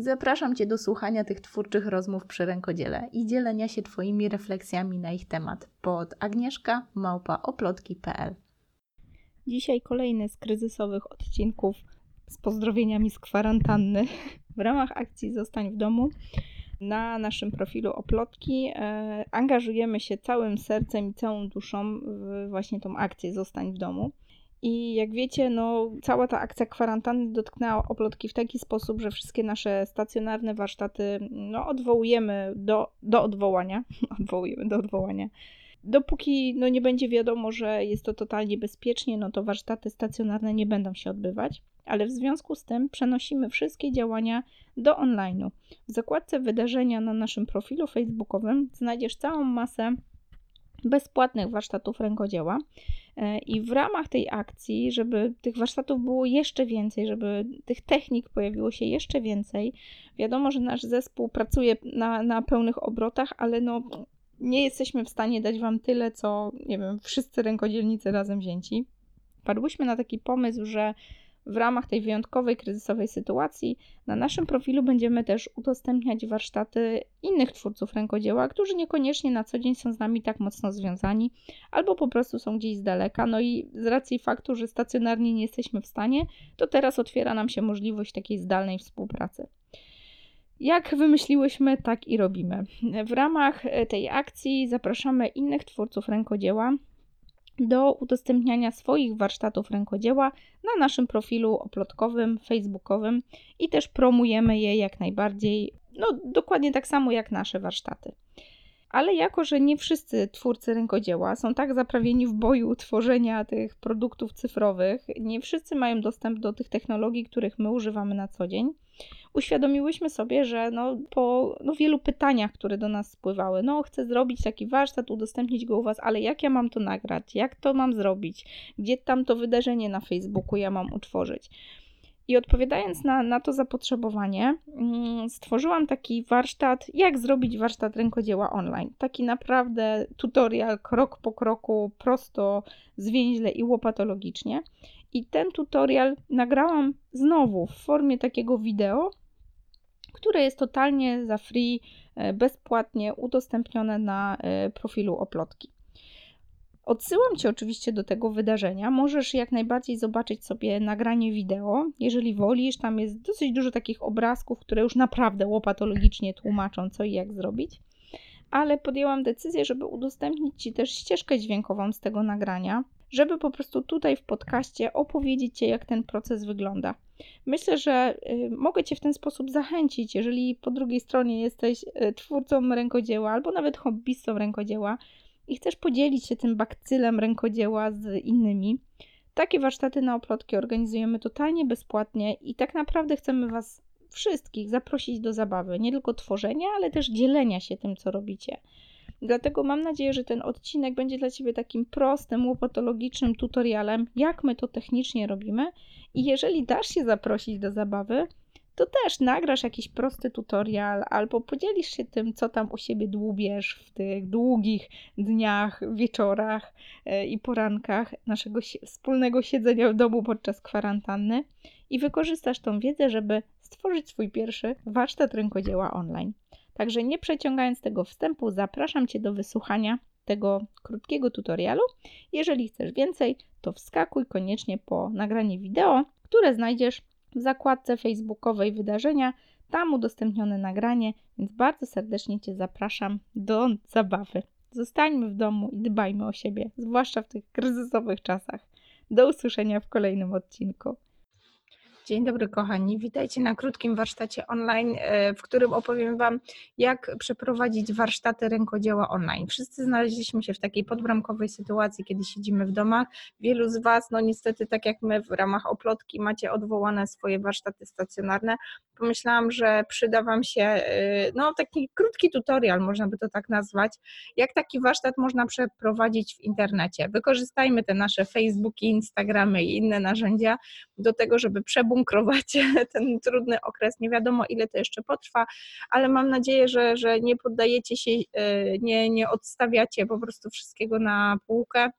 Zapraszam Cię do słuchania tych twórczych rozmów przy rękodziele i dzielenia się Twoimi refleksjami na ich temat pod agnieszka małpaoplotki.pl Dzisiaj kolejny z kryzysowych odcinków z pozdrowieniami z kwarantanny w ramach akcji Zostań w domu. Na naszym profilu Oplotki e, angażujemy się całym sercem i całą duszą w właśnie tą akcję Zostań w domu. I jak wiecie, no, cała ta akcja kwarantanny dotknęła oplotki w taki sposób, że wszystkie nasze stacjonarne warsztaty no, odwołujemy do, do odwołania. odwołujemy do odwołania. Dopóki no, nie będzie wiadomo, że jest to totalnie bezpiecznie, no to warsztaty stacjonarne nie będą się odbywać, ale w związku z tym przenosimy wszystkie działania do online'u. W zakładce wydarzenia na naszym profilu facebookowym znajdziesz całą masę bezpłatnych warsztatów rękodzieła. E, I w ramach tej akcji, żeby tych warsztatów było jeszcze więcej, żeby tych technik pojawiło się jeszcze więcej, wiadomo, że nasz zespół pracuje na, na pełnych obrotach, ale no, nie jesteśmy w stanie dać Wam tyle, co nie wiem, wszyscy rękodzielnicy razem wzięci. Padłyśmy na taki pomysł, że w ramach tej wyjątkowej, kryzysowej sytuacji na naszym profilu będziemy też udostępniać warsztaty innych twórców rękodzieła, którzy niekoniecznie na co dzień są z nami tak mocno związani, albo po prostu są gdzieś z daleka. No i z racji faktu, że stacjonarnie nie jesteśmy w stanie, to teraz otwiera nam się możliwość takiej zdalnej współpracy. Jak wymyśliłyśmy, tak i robimy. W ramach tej akcji zapraszamy innych twórców rękodzieła, do udostępniania swoich warsztatów rękodzieła na naszym profilu oplotkowym, facebookowym i też promujemy je jak najbardziej, no dokładnie tak samo jak nasze warsztaty. Ale jako, że nie wszyscy twórcy rękodzieła są tak zaprawieni w boju tworzenia tych produktów cyfrowych, nie wszyscy mają dostęp do tych technologii, których my używamy na co dzień, uświadomiłyśmy sobie, że no, po no, wielu pytaniach, które do nas spływały, no chcę zrobić taki warsztat, udostępnić go u Was, ale jak ja mam to nagrać, jak to mam zrobić, gdzie tam to wydarzenie na Facebooku ja mam utworzyć. I odpowiadając na, na to zapotrzebowanie, mm, stworzyłam taki warsztat, jak zrobić warsztat rękodzieła online. Taki naprawdę tutorial krok po kroku, prosto, zwięźle i łopatologicznie. I ten tutorial nagrałam znowu w formie takiego wideo, które jest totalnie za free, e, bezpłatnie udostępnione na e, profilu Oplotki. Odsyłam Cię oczywiście do tego wydarzenia. Możesz jak najbardziej zobaczyć sobie nagranie wideo, jeżeli wolisz. Tam jest dosyć dużo takich obrazków, które już naprawdę łopatologicznie tłumaczą, co i jak zrobić. Ale podjęłam decyzję, żeby udostępnić Ci też ścieżkę dźwiękową z tego nagrania, żeby po prostu tutaj w podcaście opowiedzieć Ci, jak ten proces wygląda. Myślę, że y, mogę Cię w ten sposób zachęcić, jeżeli po drugiej stronie jesteś y, twórcą rękodzieła albo nawet hobbystą rękodzieła i chcesz podzielić się tym bakcylem rękodzieła z innymi. Takie warsztaty na oplotki organizujemy totalnie bezpłatnie i tak naprawdę chcemy Was wszystkich zaprosić do zabawy, nie tylko tworzenia, ale też dzielenia się tym, co robicie. Dlatego mam nadzieję, że ten odcinek będzie dla Ciebie takim prostym, łopatologicznym tutorialem, jak my to technicznie robimy. I jeżeli dasz się zaprosić do zabawy, to też nagrasz jakiś prosty tutorial albo podzielisz się tym, co tam u siebie dłubiesz w tych długich dniach, wieczorach e, i porankach naszego wspólnego siedzenia w domu podczas kwarantanny i wykorzystasz tą wiedzę, żeby stworzyć swój pierwszy warsztat rękodzieła online. Także nie przeciągając tego wstępu, zapraszam Cię do wysłuchania tego krótkiego tutorialu. Jeżeli chcesz więcej, to wskakuj koniecznie po nagranie wideo, które znajdziesz w zakładce facebookowej wydarzenia. Tam udostępnione nagranie, więc bardzo serdecznie Cię zapraszam do zabawy. Zostańmy w domu i dbajmy o siebie, zwłaszcza w tych kryzysowych czasach. Do usłyszenia w kolejnym odcinku. Dzień dobry, kochani. Witajcie na krótkim warsztacie online, e, w którym opowiem Wam, jak przeprowadzić warsztaty rękodzieła online. Wszyscy znaleźliśmy się w takiej podbramkowej sytuacji, kiedy siedzimy w domach. Wielu z Was, no niestety, tak jak my, w ramach oplotki, macie odwołane swoje warsztaty stacjonarne. Pomyślałam, że przyda Wam się e, no, taki krótki tutorial, można by to tak nazwać, jak taki warsztat można przeprowadzić w internecie. Wykorzystajmy te nasze Facebooki, Instagramy i inne narzędzia do tego, żeby przebunkrować ten trudny okres. Nie wiadomo, ile to jeszcze potrwa, ale mam nadzieję, że, że nie poddajecie się, e, nie, nie odstawiacie po prostu wszystkiego na półkę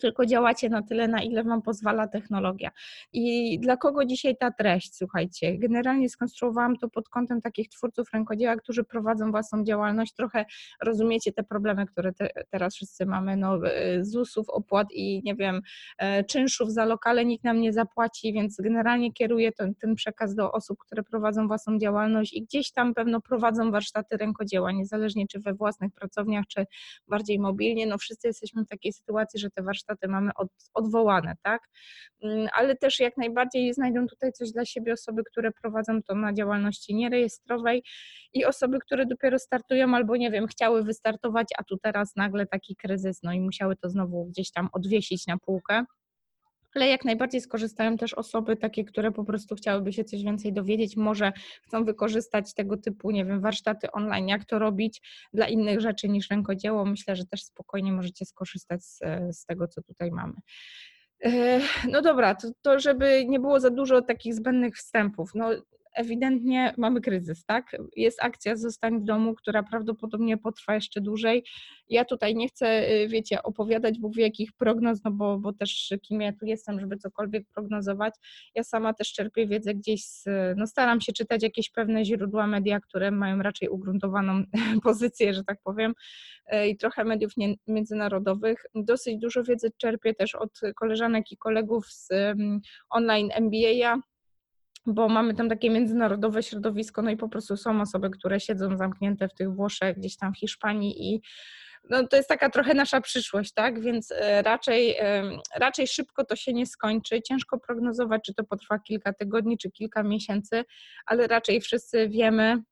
tylko działacie na tyle, na ile Wam pozwala technologia. I dla kogo dzisiaj ta treść? Słuchajcie, generalnie skonstruowałam to pod kątem takich twórców rękodzieła, którzy prowadzą własną działalność. Trochę rozumiecie te problemy, które te, teraz wszyscy mamy, no, e, ZUS-ów, opłat i nie wiem, e, czynszów za lokale, nikt nam nie zapłaci, więc generalnie kieruję ten, ten przekaz do osób, które prowadzą własną działalność i gdzieś tam pewno prowadzą warsztaty rękodzieła, niezależnie czy we własnych pracowniach, czy bardziej mobilnie. No wszyscy jesteśmy w takiej sytuacji, że te warsztaty warsztaty mamy od, odwołane, tak? Mm, ale też jak najbardziej znajdą tutaj coś dla siebie osoby, które prowadzą to na działalności nierejestrowej i osoby, które dopiero startują albo nie wiem, chciały wystartować, a tu teraz nagle taki kryzys, no i musiały to znowu gdzieś tam odwiesić na półkę ale jak najbardziej skorzystają też osoby takie, które po prostu chciałyby się coś więcej dowiedzieć, może chcą wykorzystać tego typu, nie wiem, warsztaty online, jak to robić dla innych rzeczy niż rękodzieło. Myślę, że też spokojnie możecie skorzystać z, z tego, co tutaj mamy. E, no dobra, to, to żeby nie było za dużo takich zbędnych wstępów. No, ewidentnie mamy kryzys, tak? Jest akcja Zostań w domu, która prawdopodobnie potrwa jeszcze dłużej. Ja tutaj nie chcę, y, wiecie, opowiadać Bóg wie jakich prognoz, no bo, bo też kim ja tu jestem, żeby cokolwiek prognozować. Ja sama też czerpię wiedzę gdzieś z, no staram się czytać jakieś pewne źródła media, które mają raczej ugruntowaną pozycję, że tak powiem, y, i trochę mediów nie, międzynarodowych. Dosyć dużo wiedzy czerpię też od koleżanek i kolegów z um, online MBA, bo mamy tam takie międzynarodowe środowisko, no i po prostu są osoby, które siedzą zamknięte w tych Włoszech, gdzieś tam w Hiszpanii i no, to jest taka trochę nasza przyszłość, tak? Więc e, raczej, raczej szybko to się nie skończy. Ciężko prognozować, czy to potrwa kilka tygodni, czy kilka miesięcy, ale raczej wszyscy wiemy,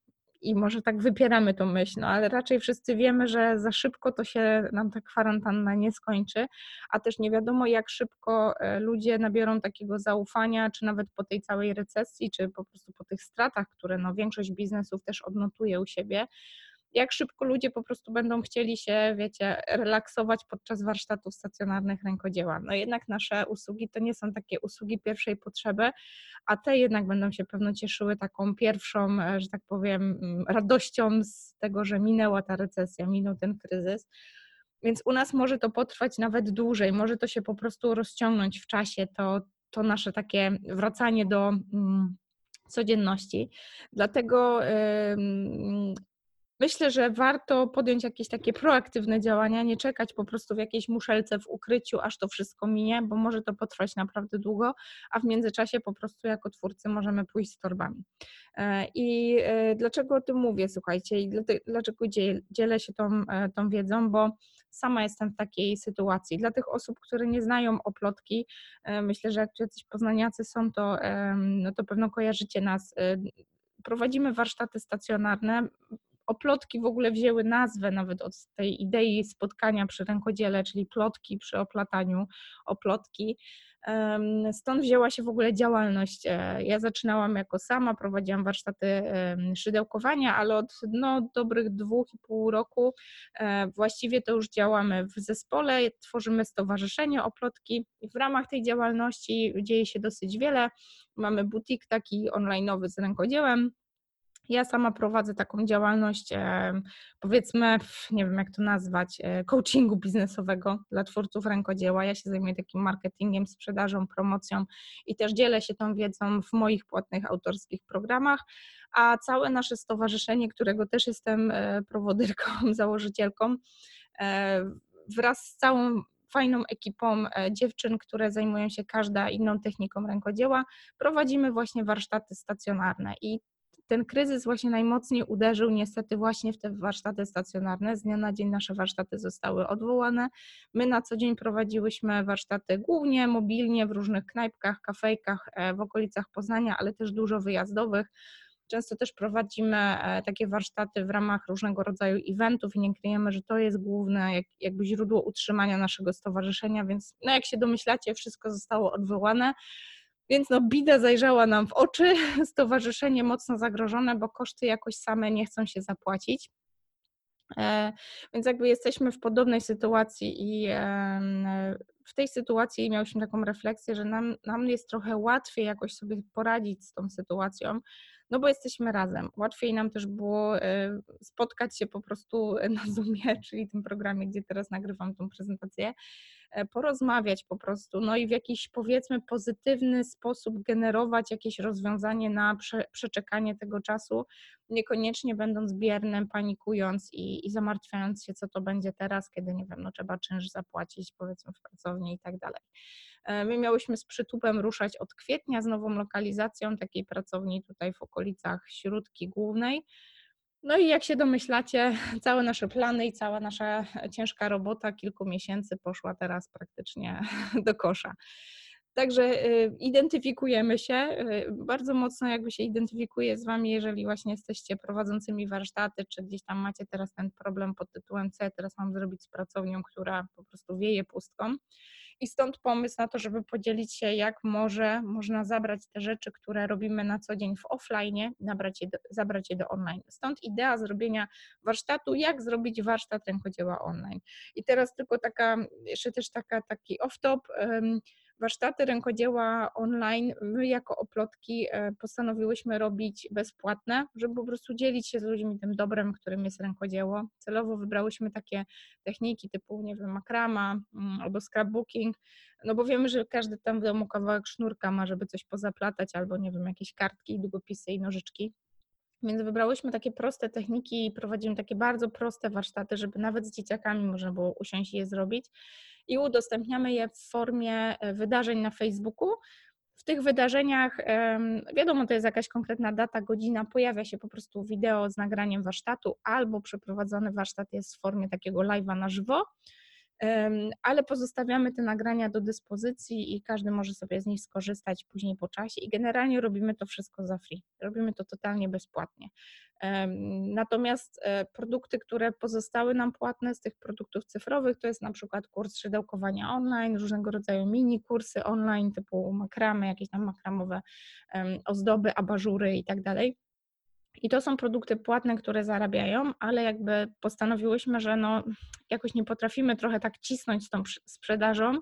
i może tak wypieramy tą myśl, no ale raczej wszyscy wiemy, że za szybko to się nam ta kwarantanna nie skończy, a też nie wiadomo, jak szybko e, ludzie nabiorą takiego zaufania, czy nawet po tej całej recesji, czy po prostu po tych stratach, które no, większość biznesów też odnotuje u siebie, jak szybko ludzie po prostu będą chcieli się, wiecie, relaksować podczas warsztatów stacjonarnych rękodzieła. No jednak nasze usługi to nie są takie usługi pierwszej potrzeby, a te jednak będą się pewno cieszyły taką pierwszą, e, że tak powiem, mm, radością z tego, że minęła ta recesja, minął ten kryzys. Więc u nas może to potrwać nawet dłużej, może to się po prostu rozciągnąć w czasie, to, to nasze takie wracanie do mm, codzienności. Dlatego Myślę, że warto podjąć jakieś takie proaktywne działania, nie czekać po prostu w jakiejś muszelce w ukryciu, aż to wszystko minie, bo może to potrwać naprawdę długo, a w międzyczasie po prostu jako twórcy możemy pójść z torbami. E, I e, dlaczego o tym mówię, słuchajcie, i dlaczego dzielę się tą, e, tą wiedzą, bo sama jestem w takiej sytuacji. Dla tych osób, które nie znają oplotki, myślę, że jak tu jacyś poznaniacy są, to, no to pewno kojarzycie nas prowadzimy warsztaty stacjonarne oplotki w ogóle wzięły nazwę nawet od tej idei spotkania przy rękodziele, czyli plotki przy oplataniu, oplotki. Stąd wzięła się w ogóle działalność. E, ja zaczynałam jako sama, prowadziłam warsztaty szydełkowania, ale od no, dobrych dwóch i pół roku e, właściwie to już działamy w zespole, tworzymy stowarzyszenie oplotki i w ramach tej działalności dzieje się dosyć wiele. Mamy butik taki onlineowy z rękodziełem, ja sama prowadzę taką działalność, powiedzmy, nie wiem jak to nazwać, e, coachingu biznesowego dla twórców rękodzieła. Ja się zajmuję takim marketingiem, sprzedażą, promocją i też dzielę się tą wiedzą w moich płatnych autorskich programach. A całe nasze stowarzyszenie, którego też jestem e, prowodyrką, założycielką, e, wraz z całą fajną ekipą dziewczyn, które zajmują się każda inną techniką rękodzieła, prowadzimy właśnie warsztaty stacjonarne. I ten kryzys właśnie najmocniej uderzył niestety właśnie w te warsztaty stacjonarne. Z dnia na dzień nasze warsztaty zostały odwołane. My na co dzień prowadziłyśmy warsztaty głównie mobilnie w różnych knajpkach, kafejkach e, w okolicach Poznania, ale też dużo wyjazdowych. Często też prowadzimy e, takie warsztaty w ramach różnego rodzaju eventów i nie kryjemy, że to jest główne jak, jakby źródło utrzymania naszego stowarzyszenia, więc no jak się domyślacie, wszystko zostało odwołane. Więc no bida zajrzała nam w oczy, stowarzyszenie mocno zagrożone, bo koszty jakoś same nie chcą się zapłacić. E, więc jakby jesteśmy w podobnej sytuacji i w tej sytuacji miałyśmy taką refleksję, że nam, nam jest trochę łatwiej jakoś sobie poradzić z tą sytuacją, no bo jesteśmy razem. Łatwiej nam też było e, spotkać się po prostu na Zoomie, czyli tym programie, gdzie teraz nagrywam tą prezentację, porozmawiać po prostu, no i w jakiś powiedzmy pozytywny sposób generować jakieś rozwiązanie na prze, przeczekanie tego czasu, niekoniecznie będąc biernym, panikując i, i zamartwiając się, co to będzie teraz, kiedy nie wiem, no trzeba czynsz zapłacić powiedzmy w pracowni i tak dalej. E, my miałyśmy z przytupem ruszać od kwietnia z nową lokalizacją takiej pracowni tutaj w okolicach Śródki Głównej. No i jak się domyślacie, całe nasze plany i cała nasza ciężka robota kilku miesięcy poszła teraz praktycznie do kosza. Także y, identyfikujemy się, y, bardzo mocno jakby się identyfikuję z Wami, jeżeli właśnie jesteście prowadzącymi warsztaty, czy gdzieś tam macie teraz ten problem pod tytułem C, teraz mam zrobić z pracownią, która po prostu wieje pustką. I stąd pomysł na to, żeby podzielić się, jak może można zabrać te rzeczy, które robimy na co dzień w offline, nabrać je do, zabrać je do online. Stąd idea zrobienia warsztatu, jak zrobić warsztat rękodzieła online. I teraz tylko taka, jeszcze też taka, taki off-top, warsztaty rękodzieła online my jako oplotki e, postanowiłyśmy robić bezpłatne, żeby po prostu dzielić się z ludźmi tym dobrem, którym jest rękodzieło. Celowo wybrałyśmy takie techniki typu, nie wiem, makrama mm, albo scrapbooking, no bo wiemy, że każdy tam w domu kawałek sznurka ma, żeby coś pozaplatać, albo nie wiem, jakieś kartki, długopisy i nożyczki. Więc wybrałyśmy takie proste techniki i prowadzimy takie bardzo proste warsztaty, żeby nawet z dzieciakami można było usiąść i je zrobić. I udostępniamy je w formie e, wydarzeń na Facebooku. W tych wydarzeniach, wiadomo, to jest jakaś konkretna data, godzina, pojawia się po prostu wideo z nagraniem warsztatu, albo przeprowadzony warsztat jest w formie takiego live'a na żywo ale pozostawiamy te nagrania do dyspozycji i każdy może sobie z nich skorzystać później po czasie i generalnie robimy to wszystko za free. Robimy to totalnie bezpłatnie. Natomiast e, produkty, które pozostały nam płatne z tych produktów cyfrowych, to jest na przykład kurs szydełkowania online, różnego rodzaju mini kursy online typu makramy, jakieś tam makramowe ozdoby, abażury i tak dalej. I to są produkty płatne, które zarabiają, ale jakby postanowiłyśmy, że no, jakoś nie potrafimy trochę tak cisnąć z tą sprzedażą,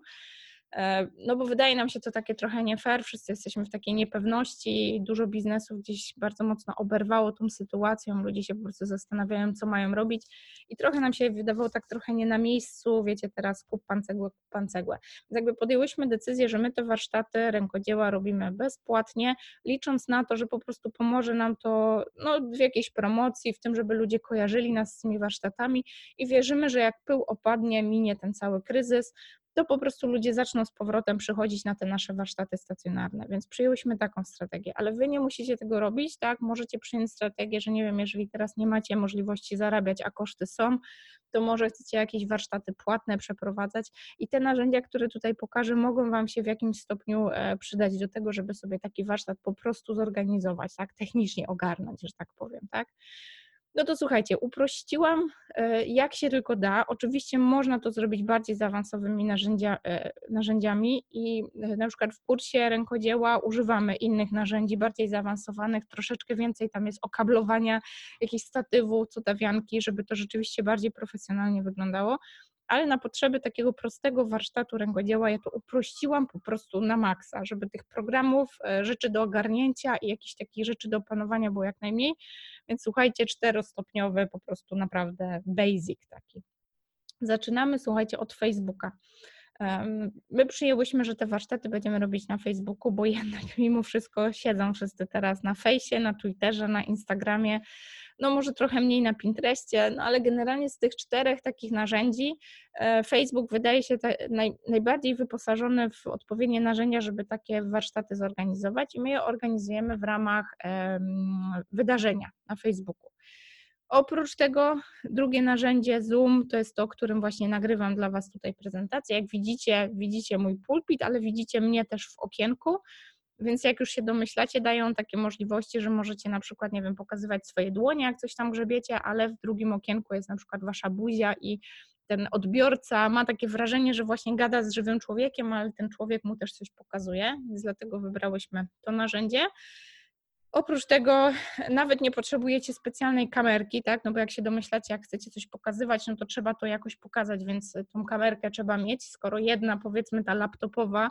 no bo wydaje nam się to takie trochę nie fair, wszyscy jesteśmy w takiej niepewności, dużo biznesów gdzieś bardzo mocno oberwało tą sytuacją, ludzie się po prostu zastanawiają, co mają robić i trochę nam się wydawało tak trochę nie na miejscu, wiecie, teraz kup pan cegłę, kup pan cegłę. Więc jakby podjęłyśmy decyzję, że my te warsztaty rękodzieła robimy bezpłatnie, licząc na to, że po prostu pomoże nam to no, w jakiejś promocji, w tym, żeby ludzie kojarzyli nas z tymi warsztatami i wierzymy, że jak pył opadnie, minie ten cały kryzys, to po prostu ludzie zaczną z powrotem przychodzić na te nasze warsztaty stacjonarne. Więc przyjęłyśmy taką strategię, ale wy nie musicie tego robić, tak? Możecie przyjąć strategię, że nie wiem, jeżeli teraz nie macie możliwości zarabiać, a koszty są, to może chcecie jakieś warsztaty płatne przeprowadzać i te narzędzia, które tutaj pokażę, mogą wam się w jakimś stopniu e, przydać do tego, żeby sobie taki warsztat po prostu zorganizować, tak? Technicznie ogarnąć, że tak powiem, tak? No to słuchajcie, uprościłam e, jak się tylko da. Oczywiście można to zrobić bardziej zaawansowymi narzędzia, e, narzędziami i e, na przykład w kursie rękodzieła używamy innych narzędzi bardziej zaawansowanych, troszeczkę więcej tam jest okablowania, jakichś statywów, cudawianki, żeby to rzeczywiście bardziej profesjonalnie wyglądało ale na potrzeby takiego prostego warsztatu rękodzieła ja to uprościłam po prostu na maksa, żeby tych programów, e, rzeczy do ogarnięcia i jakichś takich rzeczy do opanowania było jak najmniej. Więc słuchajcie, czterostopniowy, po prostu naprawdę basic taki. Zaczynamy, słuchajcie, od Facebooka. My przyjęłyśmy, że te warsztaty będziemy robić na Facebooku, bo jednak mimo wszystko siedzą wszyscy teraz na fejsie, na Twitterze, na Instagramie, no może trochę mniej na Pinterestie, no ale generalnie z tych czterech takich narzędzi e, Facebook wydaje się naj, najbardziej wyposażony w odpowiednie narzędzia, żeby takie warsztaty zorganizować i my je organizujemy w ramach wydarzenia na Facebooku. Oprócz tego drugie narzędzie Zoom to jest to, którym właśnie nagrywam dla Was tutaj prezentację. Jak widzicie, widzicie mój pulpit, ale widzicie mnie też w okienku. Więc jak już się domyślacie, dają takie możliwości, że możecie na przykład, nie wiem, pokazywać swoje dłonie, jak coś tam grzebiecie, ale w drugim okienku jest na przykład wasza buzia i ten odbiorca ma takie wrażenie, że właśnie gada z żywym człowiekiem, ale ten człowiek mu też coś pokazuje, więc dlatego wybrałyśmy to narzędzie. Oprócz tego nawet nie potrzebujecie specjalnej kamerki, tak? No bo jak się domyślacie, jak chcecie coś pokazywać, no to trzeba to jakoś pokazać, więc tą kamerkę trzeba mieć. Skoro jedna, powiedzmy ta laptopowa,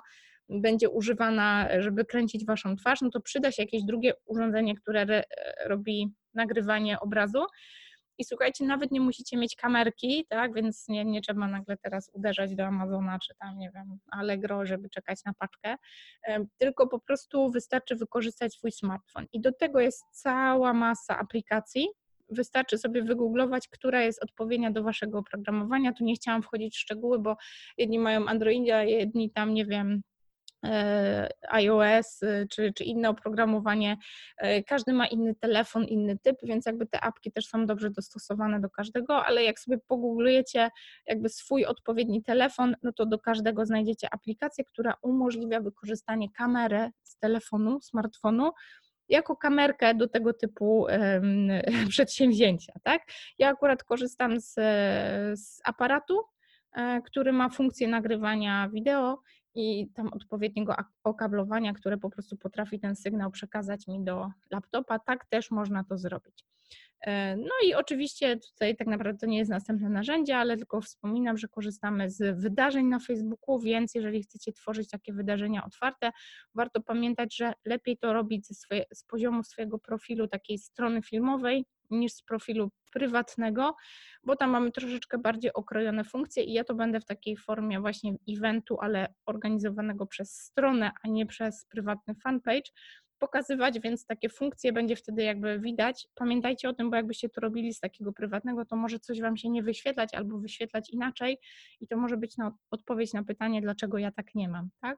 będzie używana, żeby kręcić waszą twarz, no to przyda się jakieś drugie urządzenie, które robi nagrywanie obrazu. I słuchajcie, nawet nie musicie mieć kamerki, tak, więc nie, nie trzeba nagle teraz uderzać do Amazona czy tam, nie wiem, Allegro, żeby czekać na paczkę, tylko po prostu wystarczy wykorzystać swój smartfon. I do tego jest cała masa aplikacji, wystarczy sobie wygooglować, która jest odpowiednia do waszego oprogramowania. Tu nie chciałam wchodzić w szczegóły, bo jedni mają Androida, jedni tam, nie wiem, iOS y, czy, czy inne oprogramowanie. E, każdy ma inny telefon, inny typ, więc jakby te apki też są dobrze dostosowane do każdego, ale jak sobie pogooglujecie jakby swój odpowiedni telefon, no to do każdego znajdziecie aplikację, która umożliwia wykorzystanie kamery z telefonu, smartfonu jako kamerkę do tego typu przedsięwzięcia, tak? Ja akurat korzystam z, z aparatu, e, który ma funkcję nagrywania wideo i tam odpowiedniego okablowania, które po prostu potrafi ten sygnał przekazać mi do laptopa, tak też można to zrobić. E, no i oczywiście tutaj tak naprawdę to nie jest następne narzędzie, ale tylko wspominam, że korzystamy z wydarzeń na Facebooku, więc jeżeli chcecie tworzyć takie wydarzenia otwarte, warto pamiętać, że lepiej to robić swoje, z poziomu swojego profilu takiej strony filmowej niż z profilu prywatnego, bo tam mamy troszeczkę bardziej okrojone funkcje i ja to będę w takiej formie właśnie eventu, ale organizowanego przez stronę, a nie przez prywatny fanpage pokazywać, więc takie funkcje będzie wtedy jakby widać. Pamiętajcie o tym, bo jakbyście to robili z takiego prywatnego, to może coś Wam się nie wyświetlać albo wyświetlać inaczej i to może być na odpowiedź na pytanie, dlaczego ja tak nie mam, tak?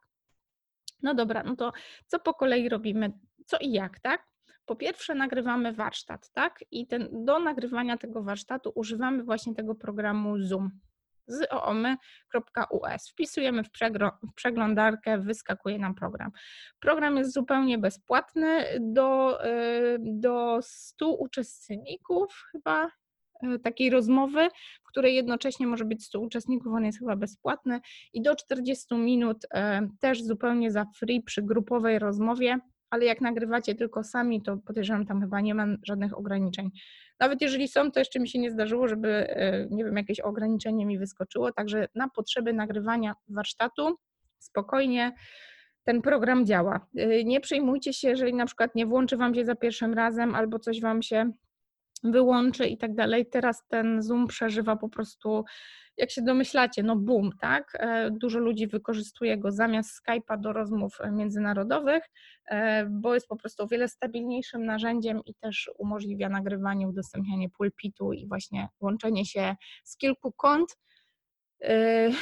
No dobra, no to co po kolei robimy, co i jak, tak? Po pierwsze nagrywamy warsztat, tak? I ten, do nagrywania tego warsztatu używamy właśnie tego programu Zoom z oomy.us. Wpisujemy w, w przeglądarkę, wyskakuje nam program. Program jest zupełnie bezpłatny do, y, do 100 uczestników chyba y, takiej rozmowy, w której jednocześnie może być 100 uczestników, on jest chyba bezpłatny i do 40 minut y, też zupełnie za free przy grupowej rozmowie ale jak nagrywacie tylko sami, to podejrzewam, tam chyba nie ma żadnych ograniczeń. Nawet jeżeli są, to jeszcze mi się nie zdarzyło, żeby, e, nie wiem, jakieś ograniczenie mi wyskoczyło, także na potrzeby nagrywania warsztatu spokojnie ten program działa. E, nie przejmujcie się, jeżeli na przykład nie włączy Wam się za pierwszym razem albo coś Wam się wyłączy i tak dalej. Teraz ten Zoom przeżywa po prostu jak się domyślacie, no boom, tak? E, dużo ludzi wykorzystuje go zamiast Skype'a do rozmów międzynarodowych, e, bo jest po prostu o wiele stabilniejszym narzędziem i też umożliwia nagrywanie, udostępnianie pulpitu i właśnie łączenie się z kilku kont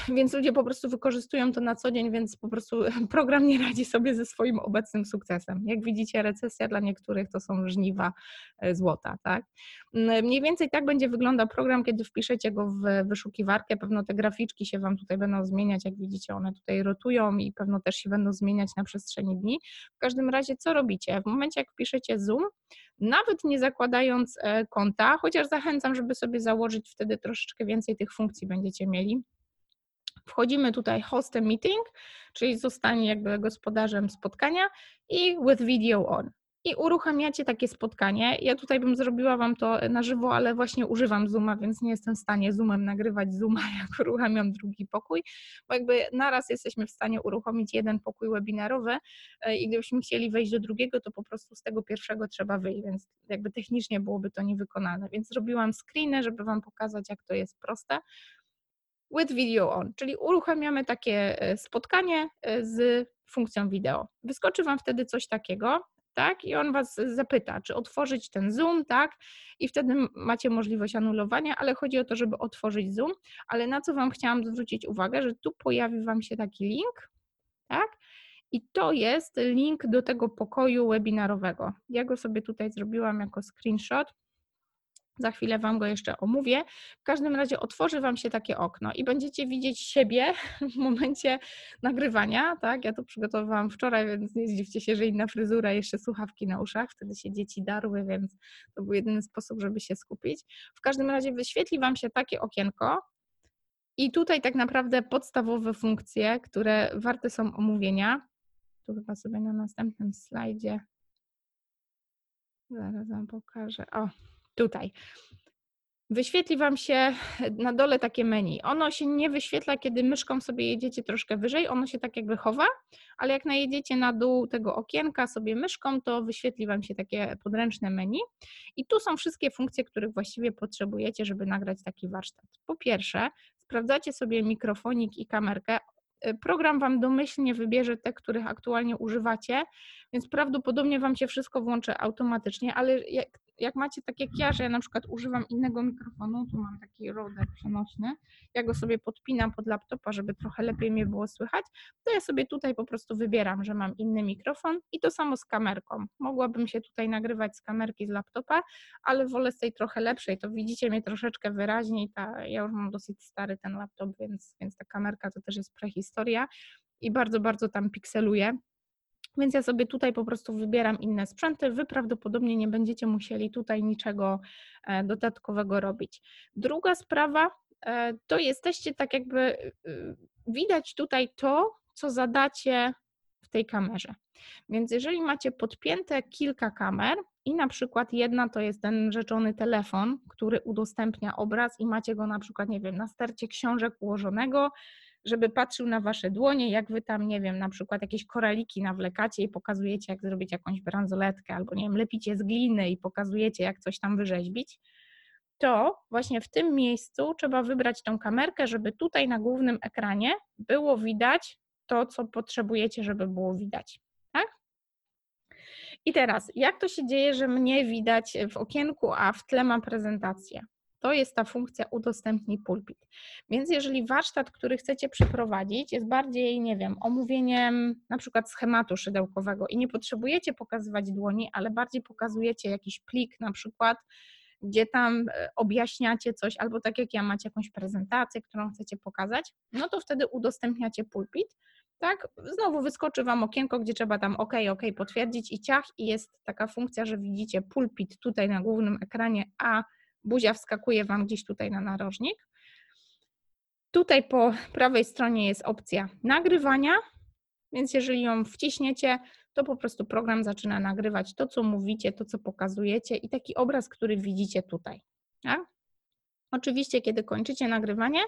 więc ludzie po prostu wykorzystują to na co dzień, więc po prostu program nie radzi sobie ze swoim obecnym sukcesem. Jak widzicie, recesja dla niektórych to są żniwa e, złota, tak? Mm, mniej więcej tak będzie wyglądał program, kiedy wpiszecie go w wyszukiwarkę. Pewno te graficzki się Wam tutaj będą zmieniać, jak widzicie, one tutaj rotują i pewno też się będą zmieniać na przestrzeni dni. W każdym razie, co robicie? W momencie, jak wpiszecie Zoom, nawet nie zakładając e, konta, chociaż zachęcam, żeby sobie założyć, wtedy troszeczkę więcej tych funkcji będziecie mieli. Wchodzimy tutaj host a meeting, czyli zostanie jakby gospodarzem spotkania i with video on i uruchamiacie takie spotkanie. Ja tutaj bym zrobiła Wam to na żywo, ale właśnie używam Zooma, więc nie jestem w stanie Zoomem nagrywać Zooma, jak uruchamiam drugi pokój, bo jakby naraz jesteśmy w stanie uruchomić jeden pokój webinarowy e, i gdybyśmy chcieli wejść do drugiego, to po prostu z tego pierwszego trzeba wyjść, więc jakby technicznie byłoby to niewykonalne. Więc zrobiłam screeny, żeby Wam pokazać, jak to jest proste with video on, czyli uruchamiamy takie e, spotkanie e, z funkcją wideo. Wyskoczy Wam wtedy coś takiego, tak? I on was zapyta, czy otworzyć ten Zoom, tak? I wtedy macie możliwość anulowania, ale chodzi o to, żeby otworzyć Zoom. Ale na co Wam chciałam zwrócić uwagę, że tu pojawi Wam się taki link, tak? I to jest link do tego pokoju webinarowego. Ja go sobie tutaj zrobiłam jako screenshot. Za chwilę Wam go jeszcze omówię. W każdym razie otworzy Wam się takie okno i będziecie widzieć siebie w momencie nagrywania. Tak? Ja to przygotowałam wczoraj, więc nie zdziwcie się, że inna fryzura, jeszcze słuchawki na uszach. Wtedy się dzieci darły, więc to był jedyny sposób, żeby się skupić. W każdym razie wyświetli Wam się takie okienko. I tutaj tak naprawdę podstawowe funkcje, które warte są omówienia. Tu chyba sobie na następnym slajdzie. Zaraz Wam pokażę. O, tutaj. Wyświetli Wam się na dole takie menu. Ono się nie wyświetla, kiedy myszką sobie jedziecie troszkę wyżej, ono się tak jakby chowa, ale jak najedziecie na dół tego okienka sobie myszką, to wyświetli Wam się takie podręczne menu. I tu są wszystkie funkcje, których właściwie potrzebujecie, żeby nagrać taki warsztat. Po pierwsze, sprawdzacie sobie mikrofonik i kamerkę. Program Wam domyślnie wybierze te, których aktualnie używacie, więc prawdopodobnie Wam się wszystko włączy automatycznie, ale jak jak macie tak jak ja, że ja na przykład używam innego mikrofonu, tu mam taki rodek przenośny, ja go sobie podpinam pod laptopa, żeby trochę lepiej mnie było słychać, to ja sobie tutaj po prostu wybieram, że mam inny mikrofon i to samo z kamerką. Mogłabym się tutaj nagrywać z kamerki z laptopa, ale wolę z tej trochę lepszej, to widzicie mnie troszeczkę wyraźniej, ta, ja już mam dosyć stary ten laptop, więc, więc ta kamerka to też jest prehistoria i bardzo, bardzo tam pikseluję więc ja sobie tutaj po prostu wybieram inne sprzęty. Wy prawdopodobnie nie będziecie musieli tutaj niczego e, dodatkowego robić. Druga sprawa e, to jesteście tak jakby y, y, widać tutaj to, co zadacie w tej kamerze. Więc jeżeli macie podpięte kilka kamer i na przykład jedna to jest ten rzeczony telefon, który udostępnia obraz i macie go na przykład, nie wiem, na stercie książek ułożonego, żeby patrzył na wasze dłonie, jak wy tam, nie wiem, na przykład jakieś koraliki nawlekacie i pokazujecie, jak zrobić jakąś bransoletkę, albo nie wiem, lepicie z gliny i pokazujecie, jak coś tam wyrzeźbić, to właśnie w tym miejscu trzeba wybrać tą kamerkę, żeby tutaj na głównym ekranie było widać to, co potrzebujecie, żeby było widać. Tak? I teraz, jak to się dzieje, że mnie widać w okienku, a w tle mam prezentację? To jest ta funkcja udostępnij pulpit. Więc jeżeli warsztat, który chcecie przeprowadzić, jest bardziej, nie wiem, omówieniem na przykład schematu szydełkowego i nie potrzebujecie pokazywać dłoni, ale bardziej pokazujecie jakiś plik na przykład, gdzie tam e, objaśniacie coś, albo tak jak ja macie jakąś prezentację, którą chcecie pokazać, no to wtedy udostępniacie pulpit. Tak, znowu wyskoczy Wam okienko, gdzie trzeba tam OK, OK potwierdzić i ciach, i jest taka funkcja, że widzicie pulpit tutaj na głównym ekranie, a buzia wskakuje Wam gdzieś tutaj na narożnik. Tutaj po prawej stronie jest opcja nagrywania, więc jeżeli ją wciśniecie, to po prostu program zaczyna nagrywać to, co mówicie, to, co pokazujecie i taki obraz, który widzicie tutaj. Tak? Oczywiście, kiedy kończycie nagrywanie,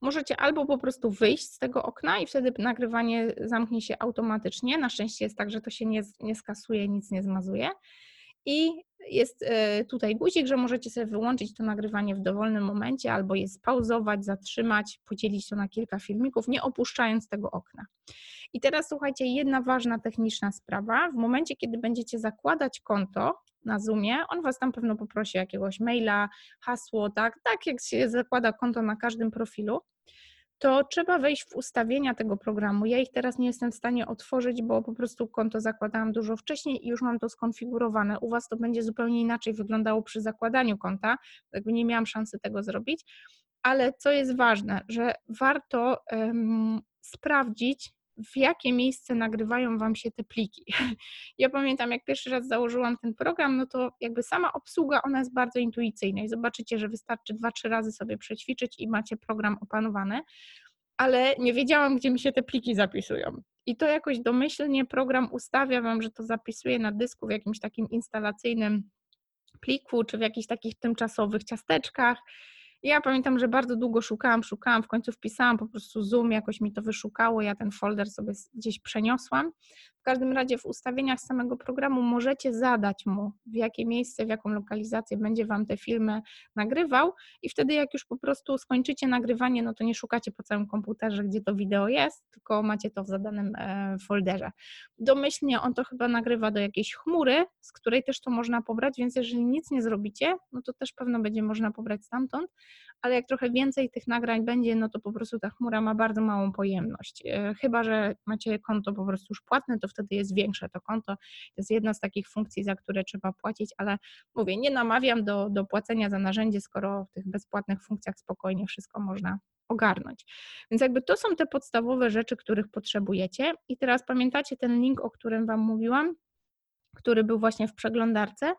możecie albo po prostu wyjść z tego okna i wtedy nagrywanie zamknie się automatycznie. Na szczęście jest tak, że to się nie, nie skasuje, nic nie zmazuje. I jest e, tutaj guzik, że możecie sobie wyłączyć to nagrywanie w dowolnym momencie albo je spauzować, zatrzymać, podzielić to na kilka filmików, nie opuszczając tego okna. I teraz słuchajcie, jedna ważna techniczna sprawa. W momencie, kiedy będziecie zakładać konto na Zoomie, on Was tam pewno poprosi jakiegoś maila, hasło, tak, tak jak się zakłada konto na każdym profilu, to trzeba wejść w ustawienia tego programu. Ja ich teraz nie jestem w stanie otworzyć, bo po prostu konto zakładałam dużo wcześniej i już mam to skonfigurowane. U Was to będzie zupełnie inaczej wyglądało przy zakładaniu konta, jakby nie miałam szansy tego zrobić. Ale co jest ważne, że warto um, sprawdzić, w jakie miejsce nagrywają Wam się te pliki. Ja pamiętam, jak pierwszy raz założyłam ten program, no to jakby sama obsługa, ona jest bardzo intuicyjna i zobaczycie, że wystarczy dwa, trzy razy sobie przećwiczyć i macie program opanowany, ale nie wiedziałam, gdzie mi się te pliki zapisują. I to jakoś domyślnie program ustawia Wam, że to zapisuje na dysku w jakimś takim instalacyjnym pliku, czy w jakichś takich tymczasowych ciasteczkach ja pamiętam, że bardzo długo szukałam, szukałam, w końcu wpisałam po prostu Zoom, jakoś mi to wyszukało, ja ten folder sobie gdzieś przeniosłam. Każdym razie w ustawieniach samego programu możecie zadać mu, w jakie miejsce, w jaką lokalizację będzie Wam te filmy nagrywał i wtedy jak już po prostu skończycie nagrywanie, no to nie szukacie po całym komputerze, gdzie to wideo jest, tylko macie to w zadanym e, folderze. Domyślnie on to chyba nagrywa do jakiejś chmury, z której też to można pobrać, więc jeżeli nic nie zrobicie, no to też pewno będzie można pobrać stamtąd, ale jak trochę więcej tych nagrań będzie, no to po prostu ta chmura ma bardzo małą pojemność. E, chyba, że macie konto po prostu już płatne, to wtedy jest większe to konto. To jest jedna z takich funkcji, za które trzeba płacić, ale mówię, nie namawiam do, do płacenia za narzędzie, skoro w tych bezpłatnych funkcjach spokojnie wszystko można ogarnąć. Więc jakby to są te podstawowe rzeczy, których potrzebujecie. I teraz pamiętacie ten link, o którym Wam mówiłam, który był właśnie w przeglądarce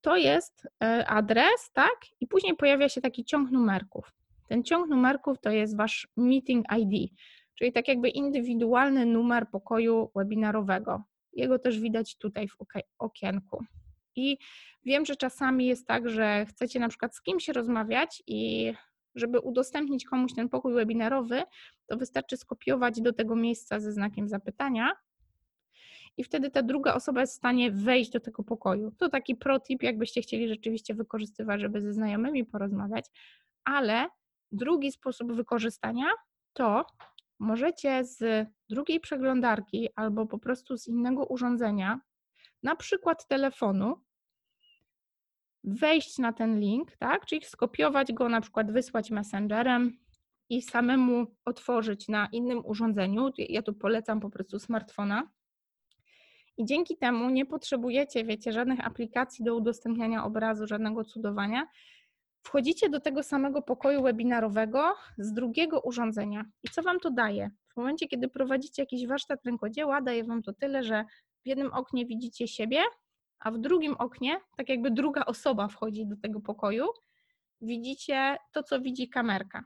to jest e, adres, tak? I później pojawia się taki ciąg numerków. Ten ciąg numerków to jest wasz meeting ID, czyli tak jakby indywidualny numer pokoju webinarowego. Jego też widać tutaj w okienku. I wiem, że czasami jest tak, że chcecie na przykład z kimś rozmawiać i żeby udostępnić komuś ten pokój webinarowy, to wystarczy skopiować do tego miejsca ze znakiem zapytania i wtedy ta druga osoba jest w stanie wejść do tego pokoju. To taki protip, jakbyście chcieli rzeczywiście wykorzystywać, żeby ze znajomymi porozmawiać, ale drugi sposób wykorzystania to możecie z drugiej przeglądarki albo po prostu z innego urządzenia, na przykład telefonu, wejść na ten link, tak? Czyli skopiować go, na przykład wysłać messengerem i samemu otworzyć na innym urządzeniu. Ja tu polecam po prostu smartfona. I dzięki temu nie potrzebujecie, wiecie, żadnych aplikacji do udostępniania obrazu, żadnego cudowania. Wchodzicie do tego samego pokoju webinarowego z drugiego urządzenia. I co Wam to daje? W momencie, kiedy prowadzicie jakiś warsztat rękodzieła, daje Wam to tyle, że w jednym oknie widzicie siebie, a w drugim oknie, tak jakby druga osoba wchodzi do tego pokoju, widzicie to, co widzi kamerka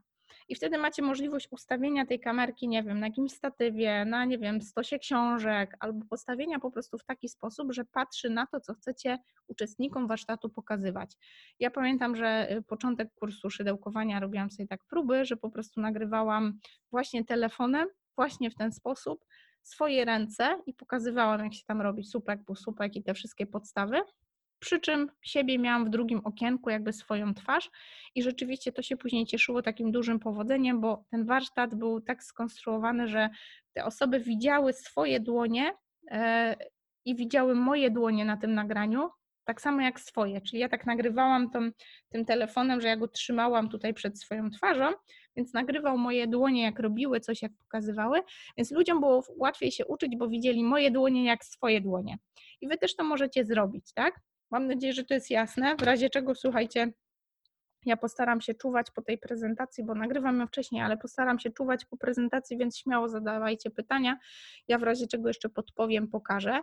i wtedy macie możliwość ustawienia tej kamerki, nie wiem, na jakimś statywie, na, nie wiem, stosie książek, albo postawienia po prostu w taki sposób, że patrzy na to, co chcecie uczestnikom warsztatu pokazywać. Ja pamiętam, że y, początek kursu szydełkowania robiłam sobie tak próby, że po prostu nagrywałam właśnie telefonem, właśnie w ten sposób, swoje ręce i pokazywałam, jak się tam robi supek, półsupek i te wszystkie podstawy przy czym siebie miałam w drugim okienku, jakby swoją twarz i rzeczywiście to się później cieszyło takim dużym powodzeniem, bo ten warsztat był tak skonstruowany, że te osoby widziały swoje dłonie e, i widziały moje dłonie na tym nagraniu, tak samo jak swoje. Czyli ja tak nagrywałam tą, tym telefonem, że ja go trzymałam tutaj przed swoją twarzą, więc nagrywał moje dłonie, jak robiły coś, jak pokazywały, więc ludziom było łatwiej się uczyć, bo widzieli moje dłonie jak swoje dłonie. I wy też to możecie zrobić, tak? Mam nadzieję, że to jest jasne. W razie czego, słuchajcie, ja postaram się czuwać po tej prezentacji, bo nagrywam ją wcześniej, ale postaram się czuwać po prezentacji, więc śmiało zadawajcie pytania. Ja w razie czego jeszcze podpowiem, pokażę.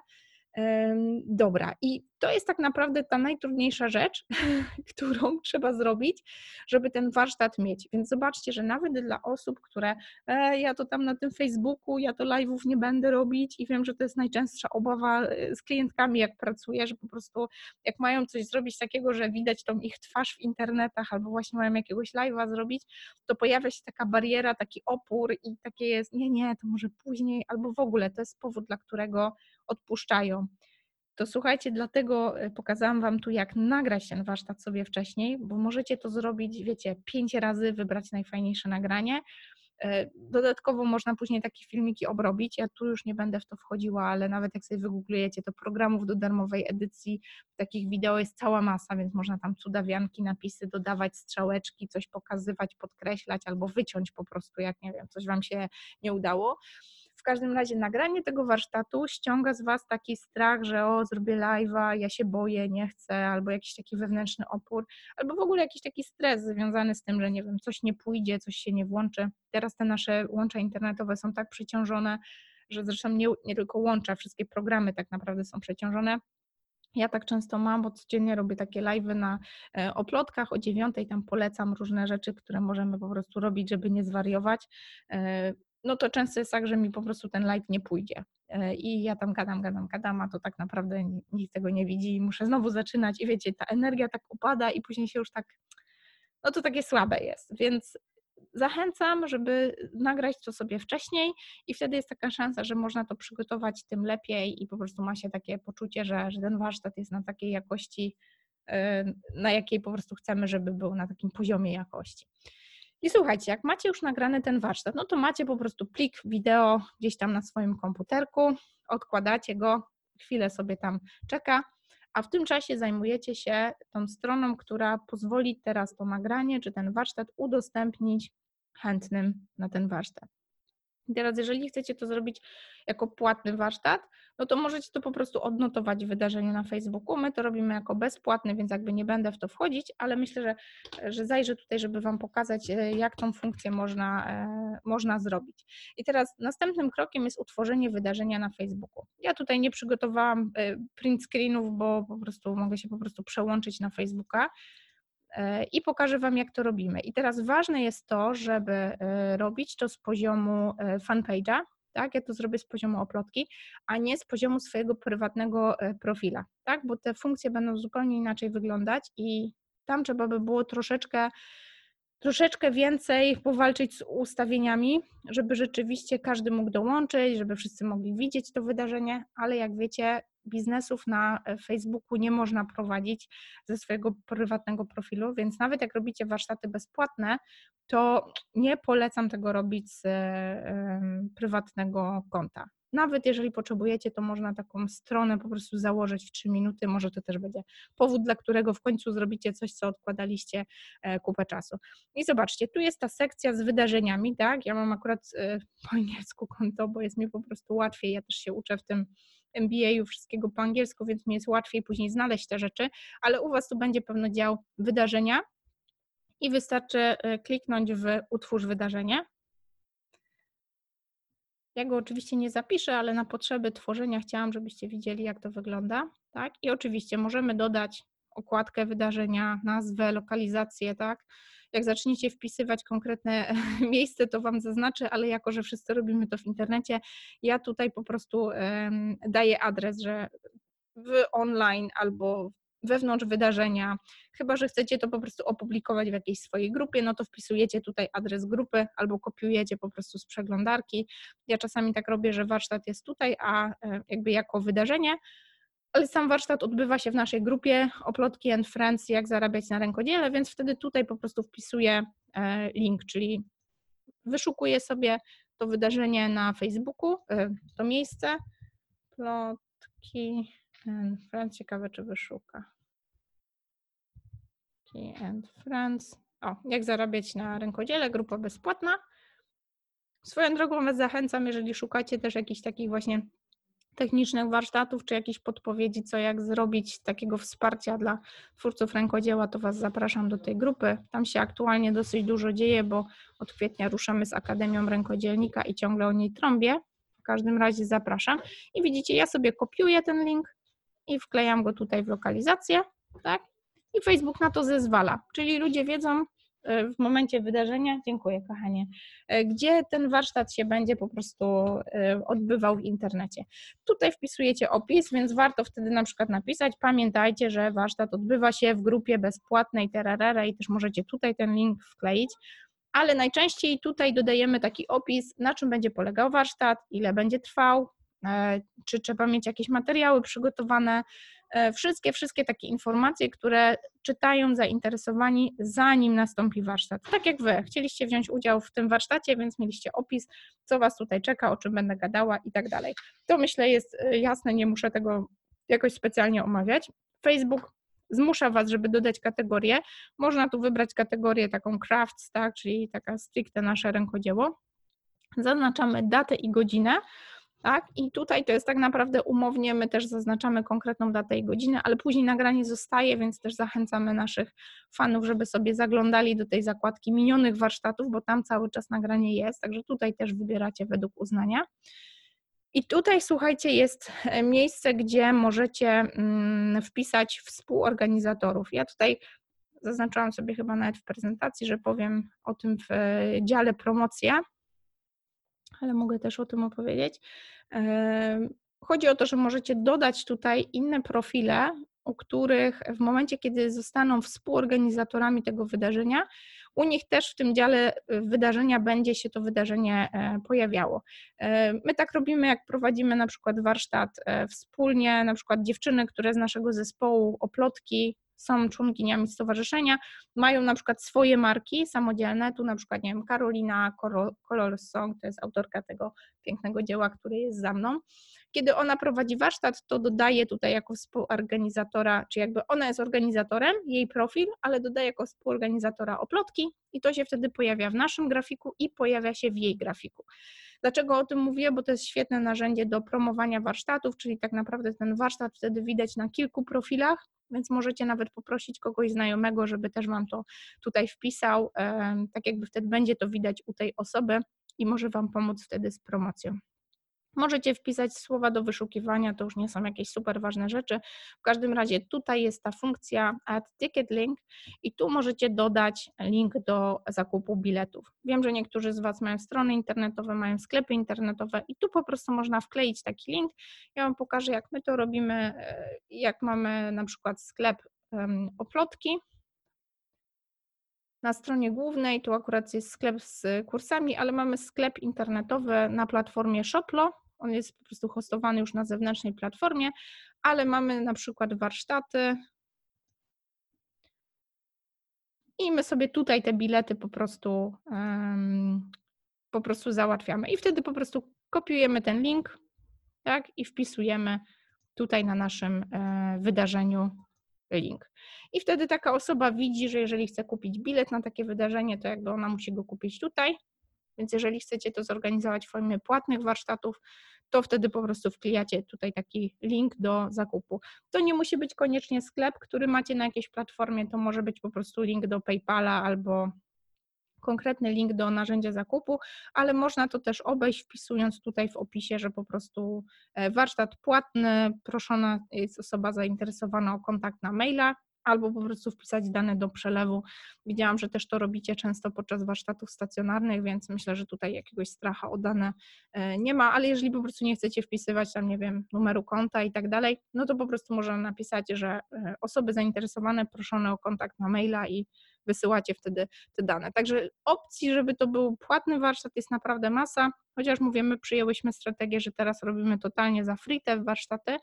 Dobra, i to jest tak naprawdę ta najtrudniejsza rzecz, którą trzeba zrobić, żeby ten warsztat mieć. Więc zobaczcie, że nawet dla osób, które e, ja to tam na tym Facebooku, ja to live'ów nie będę robić i wiem, że to jest najczęstsza obawa e, z klientkami, jak pracuję, że po prostu jak mają coś zrobić takiego, że widać tą ich twarz w internetach albo właśnie mają jakiegoś live'a zrobić, to pojawia się taka bariera, taki opór i takie jest, nie, nie, to może później albo w ogóle to jest powód, dla którego odpuszczają. To słuchajcie, dlatego e, pokazałam Wam tu, jak nagrać ten warsztat sobie wcześniej, bo możecie to zrobić, wiecie, pięć razy, wybrać najfajniejsze nagranie. E, dodatkowo można później takie filmiki obrobić. Ja tu już nie będę w to wchodziła, ale nawet jak sobie wygooglujecie, to programów do darmowej edycji takich wideo jest cała masa, więc można tam cudawianki, napisy dodawać, strzałeczki, coś pokazywać, podkreślać albo wyciąć po prostu, jak nie wiem, coś Wam się nie udało. Każdym razie nagranie tego warsztatu ściąga z Was taki strach, że o, zrobię live'a, ja się boję, nie chcę, albo jakiś taki wewnętrzny opór, albo w ogóle jakiś taki stres związany z tym, że nie wiem, coś nie pójdzie, coś się nie włączy. Teraz te nasze łącza internetowe są tak przeciążone, że zresztą nie, nie tylko łącza, wszystkie programy tak naprawdę są przeciążone. Ja tak często mam, bo codziennie robię takie live'y na e, oplotkach o dziewiątej, tam polecam różne rzeczy, które możemy po prostu robić, żeby nie zwariować. No to często jest tak, że mi po prostu ten live nie pójdzie. E, I ja tam gadam, gadam, gadam, a to tak naprawdę nikt tego nie widzi i muszę znowu zaczynać i wiecie, ta energia tak upada i później się już tak, no to takie słabe jest. Więc zachęcam, żeby nagrać to sobie wcześniej i wtedy jest taka szansa, że można to przygotować tym lepiej i po prostu ma się takie poczucie, że, że ten warsztat jest na takiej jakości, e, na jakiej po prostu chcemy, żeby był na takim poziomie jakości. I słuchajcie, jak macie już nagrany ten warsztat, no to macie po prostu plik wideo gdzieś tam na swoim komputerku, odkładacie go, chwilę sobie tam czeka, a w tym czasie zajmujecie się tą stroną, która pozwoli teraz to nagranie czy ten warsztat udostępnić chętnym na ten warsztat. I teraz, jeżeli chcecie to zrobić jako płatny warsztat, no to możecie to po prostu odnotować w wydarzeniu na Facebooku. My to robimy jako bezpłatny, więc jakby nie będę w to wchodzić, ale myślę, że, że zajrzę tutaj, żeby Wam pokazać, e, jak tą funkcję można, e, można zrobić. I teraz następnym krokiem jest utworzenie wydarzenia na Facebooku. Ja tutaj nie przygotowałam e, print screenów, bo po prostu mogę się po prostu przełączyć na Facebooka i pokażę Wam, jak to robimy. I teraz ważne jest to, żeby robić to z poziomu fanpage'a, tak? Ja to zrobię z poziomu oplotki, a nie z poziomu swojego prywatnego e, profila, tak? Bo te funkcje będą zupełnie inaczej wyglądać i tam trzeba by było troszeczkę troszeczkę więcej powalczyć z ustawieniami, żeby rzeczywiście każdy mógł dołączyć, żeby wszyscy mogli widzieć to wydarzenie, ale jak wiecie, biznesów na e, Facebooku nie można prowadzić ze swojego prywatnego profilu, więc nawet jak robicie warsztaty bezpłatne, to nie polecam tego robić z prywatnego konta. Nawet jeżeli potrzebujecie, to można taką stronę po prostu założyć w 3 minuty. Może to też będzie powód, dla którego w końcu zrobicie coś, co odkładaliście e, kupę czasu. I zobaczcie, tu jest ta sekcja z wydarzeniami, tak? Ja mam akurat e, po angielsku konto, bo jest mi po prostu łatwiej. Ja też się uczę w tym MBA-u wszystkiego po angielsku, więc mi jest łatwiej później znaleźć te rzeczy, ale u Was tu będzie pewno dział wydarzenia i wystarczy e, kliknąć w utwórz wydarzenie. Ja go oczywiście nie zapiszę, ale na potrzeby tworzenia chciałam, żebyście widzieli, jak to wygląda. Tak? I oczywiście możemy dodać okładkę wydarzenia, nazwę, lokalizację, tak? Jak zaczniecie wpisywać konkretne miejsce, to Wam zaznaczę, ale jako, że wszyscy robimy to w internecie, ja tutaj po prostu daję adres, że w online albo wewnątrz wydarzenia. Chyba, że chcecie to po prostu opublikować w jakiejś swojej grupie, no to wpisujecie tutaj adres grupy albo kopiujecie po prostu z przeglądarki. Ja czasami tak robię, że warsztat jest tutaj, a e, jakby jako wydarzenie, ale sam warsztat odbywa się w naszej grupie Oplotki and Friends, jak zarabiać na rękodziele, więc wtedy tutaj po prostu wpisuję e, link, czyli wyszukuję sobie to wydarzenie na Facebooku, e, to miejsce, Plotki and Friends, ciekawe czy wyszuka. Plotki and Friends. O, jak zarabiać na rękodziele, grupa bezpłatna. Swoją drogą Was zachęcam, jeżeli szukacie też jakichś takich właśnie technicznych warsztatów, czy jakieś podpowiedzi, co jak zrobić takiego wsparcia dla twórców rękodzieła, to Was zapraszam do tej grupy. Tam się aktualnie dosyć dużo dzieje, bo od kwietnia ruszamy z Akademią Rękodzielnika i ciągle o niej trąbię. W każdym razie zapraszam. I widzicie, ja sobie kopiuję ten link i wklejam go tutaj w lokalizację, tak? I Facebook na to zezwala, czyli ludzie wiedzą, w momencie wydarzenia, dziękuję kochanie, e, gdzie ten warsztat się będzie po prostu e, odbywał w internecie. Tutaj wpisujecie opis, więc warto wtedy na przykład napisać, pamiętajcie, że warsztat odbywa się w grupie bezpłatnej terarara i też możecie tutaj ten link wkleić, ale najczęściej tutaj dodajemy taki opis, na czym będzie polegał warsztat, ile będzie trwał, czy trzeba mieć jakieś materiały przygotowane, E, wszystkie, wszystkie takie informacje, które czytają zainteresowani, zanim nastąpi warsztat. Tak jak Wy, chcieliście wziąć udział w tym warsztacie, więc mieliście opis, co Was tutaj czeka, o czym będę gadała i tak dalej. To myślę jest e, jasne, nie muszę tego jakoś specjalnie omawiać. Facebook zmusza Was, żeby dodać kategorię. Można tu wybrać kategorię taką crafts, tak, czyli taka stricte nasze rękodzieło. Zaznaczamy datę i godzinę tak? I tutaj to jest tak naprawdę umownie, my też zaznaczamy konkretną datę i godzinę, ale później nagranie zostaje, więc też zachęcamy naszych fanów, żeby sobie zaglądali do tej zakładki minionych warsztatów, bo tam cały czas nagranie jest, także tutaj też wybieracie według uznania. I tutaj, słuchajcie, jest e, miejsce, gdzie możecie mm, wpisać współorganizatorów. Ja tutaj zaznaczyłam sobie chyba nawet w prezentacji, że powiem o tym w e, dziale promocja ale mogę też o tym opowiedzieć. Chodzi o to, że możecie dodać tutaj inne profile u których w momencie, kiedy zostaną współorganizatorami tego wydarzenia, u nich też w tym dziale y, wydarzenia będzie się to wydarzenie e, pojawiało. My tak robimy, jak prowadzimy na przykład warsztat e, wspólnie, na przykład dziewczyny, które z naszego zespołu oplotki są członkiniami stowarzyszenia, mają na przykład swoje marki samodzielne, tu na przykład, nie wiem, Karolina Color Song, to jest autorka tego pięknego dzieła, które jest za mną. Kiedy ona prowadzi warsztat, to dodaje tutaj jako współorganizatora, czy jakby ona jest organizatorem, jej profil, ale dodaje jako współorganizatora oplotki i to się wtedy pojawia w naszym grafiku i pojawia się w jej grafiku. Dlaczego o tym mówię? Bo to jest świetne narzędzie do promowania warsztatów, czyli tak naprawdę ten warsztat wtedy widać na kilku profilach, więc możecie nawet poprosić kogoś znajomego, żeby też Wam to tutaj wpisał, tak jakby wtedy będzie to widać u tej osoby i może Wam pomóc wtedy z promocją. Możecie wpisać słowa do wyszukiwania, to już nie są jakieś super ważne rzeczy. W każdym razie tutaj jest ta funkcja add ticket link i tu możecie dodać link do zakupu biletów. Wiem, że niektórzy z Was mają strony internetowe, mają sklepy internetowe i tu po prostu można wkleić taki link. Ja Wam pokażę, jak my to robimy, e, jak mamy na przykład sklep oplotki, na stronie głównej, tu akurat jest sklep z kursami, ale mamy sklep internetowy na platformie Shoplo. On jest po prostu hostowany już na zewnętrznej platformie, ale mamy na przykład warsztaty. I my sobie tutaj te bilety po prostu, um, po prostu załatwiamy. I wtedy po prostu kopiujemy ten link tak, i wpisujemy tutaj na naszym e, wydarzeniu link. I wtedy taka osoba widzi, że jeżeli chce kupić bilet na takie wydarzenie, to jakby ona musi go kupić tutaj. Więc jeżeli chcecie to zorganizować w formie płatnych warsztatów, to wtedy po prostu wklejacie tutaj taki link do zakupu. To nie musi być koniecznie sklep, który macie na jakiejś platformie, to może być po prostu link do PayPala albo konkretny link do narzędzia zakupu, ale można to też obejść wpisując tutaj w opisie, że po prostu e, warsztat płatny, proszona jest osoba zainteresowana o kontakt na maila albo po prostu wpisać dane do przelewu. Widziałam, że też to robicie często podczas warsztatów stacjonarnych, więc myślę, że tutaj jakiegoś stracha o dane e, nie ma, ale jeżeli po prostu nie chcecie wpisywać tam, nie wiem, numeru konta i tak dalej, no to po prostu można napisać, że e, osoby zainteresowane proszone o kontakt na maila i wysyłacie wtedy te dane. Także opcji, żeby to był płatny warsztat jest naprawdę masa, chociaż mówię, my przyjęłyśmy strategię, że teraz robimy totalnie za free te warsztaty,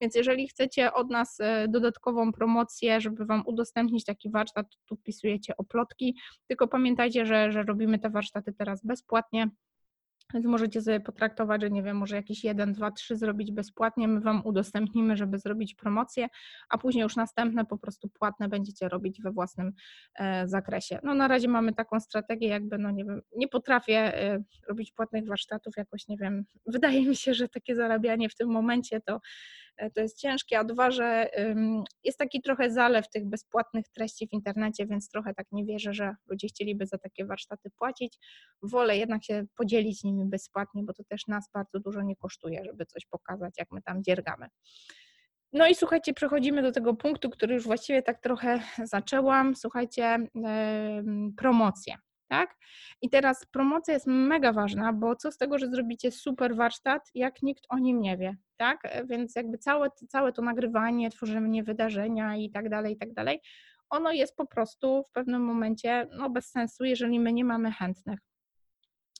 więc jeżeli chcecie od nas e, dodatkową promocję, żeby Wam udostępnić taki warsztat, to tu wpisujecie oplotki, tylko pamiętajcie, że, że robimy te warsztaty teraz bezpłatnie, więc możecie sobie potraktować, że nie wiem, może jakiś jeden, dwa, trzy zrobić bezpłatnie, my Wam udostępnimy, żeby zrobić promocję, a później już następne po prostu płatne będziecie robić we własnym e, zakresie. No na razie mamy taką strategię, jakby, no nie wiem, nie potrafię e, robić płatnych warsztatów, jakoś nie wiem, wydaje mi się, że takie zarabianie w tym momencie to to jest ciężkie, a dwa, że jest taki trochę zalew tych bezpłatnych treści w internecie, więc trochę tak nie wierzę, że ludzie chcieliby za takie warsztaty płacić. Wolę jednak się podzielić nimi bezpłatnie, bo to też nas bardzo dużo nie kosztuje, żeby coś pokazać, jak my tam dziergamy. No i słuchajcie, przechodzimy do tego punktu, który już właściwie tak trochę zaczęłam. Słuchajcie, promocje tak? I teraz promocja jest mega ważna, bo co z tego, że zrobicie super warsztat, jak nikt o nim nie wie, tak? Więc jakby całe, całe to nagrywanie, tworzenie wydarzenia i tak dalej, i tak dalej, ono jest po prostu w pewnym momencie no, bez sensu, jeżeli my nie mamy chętnych.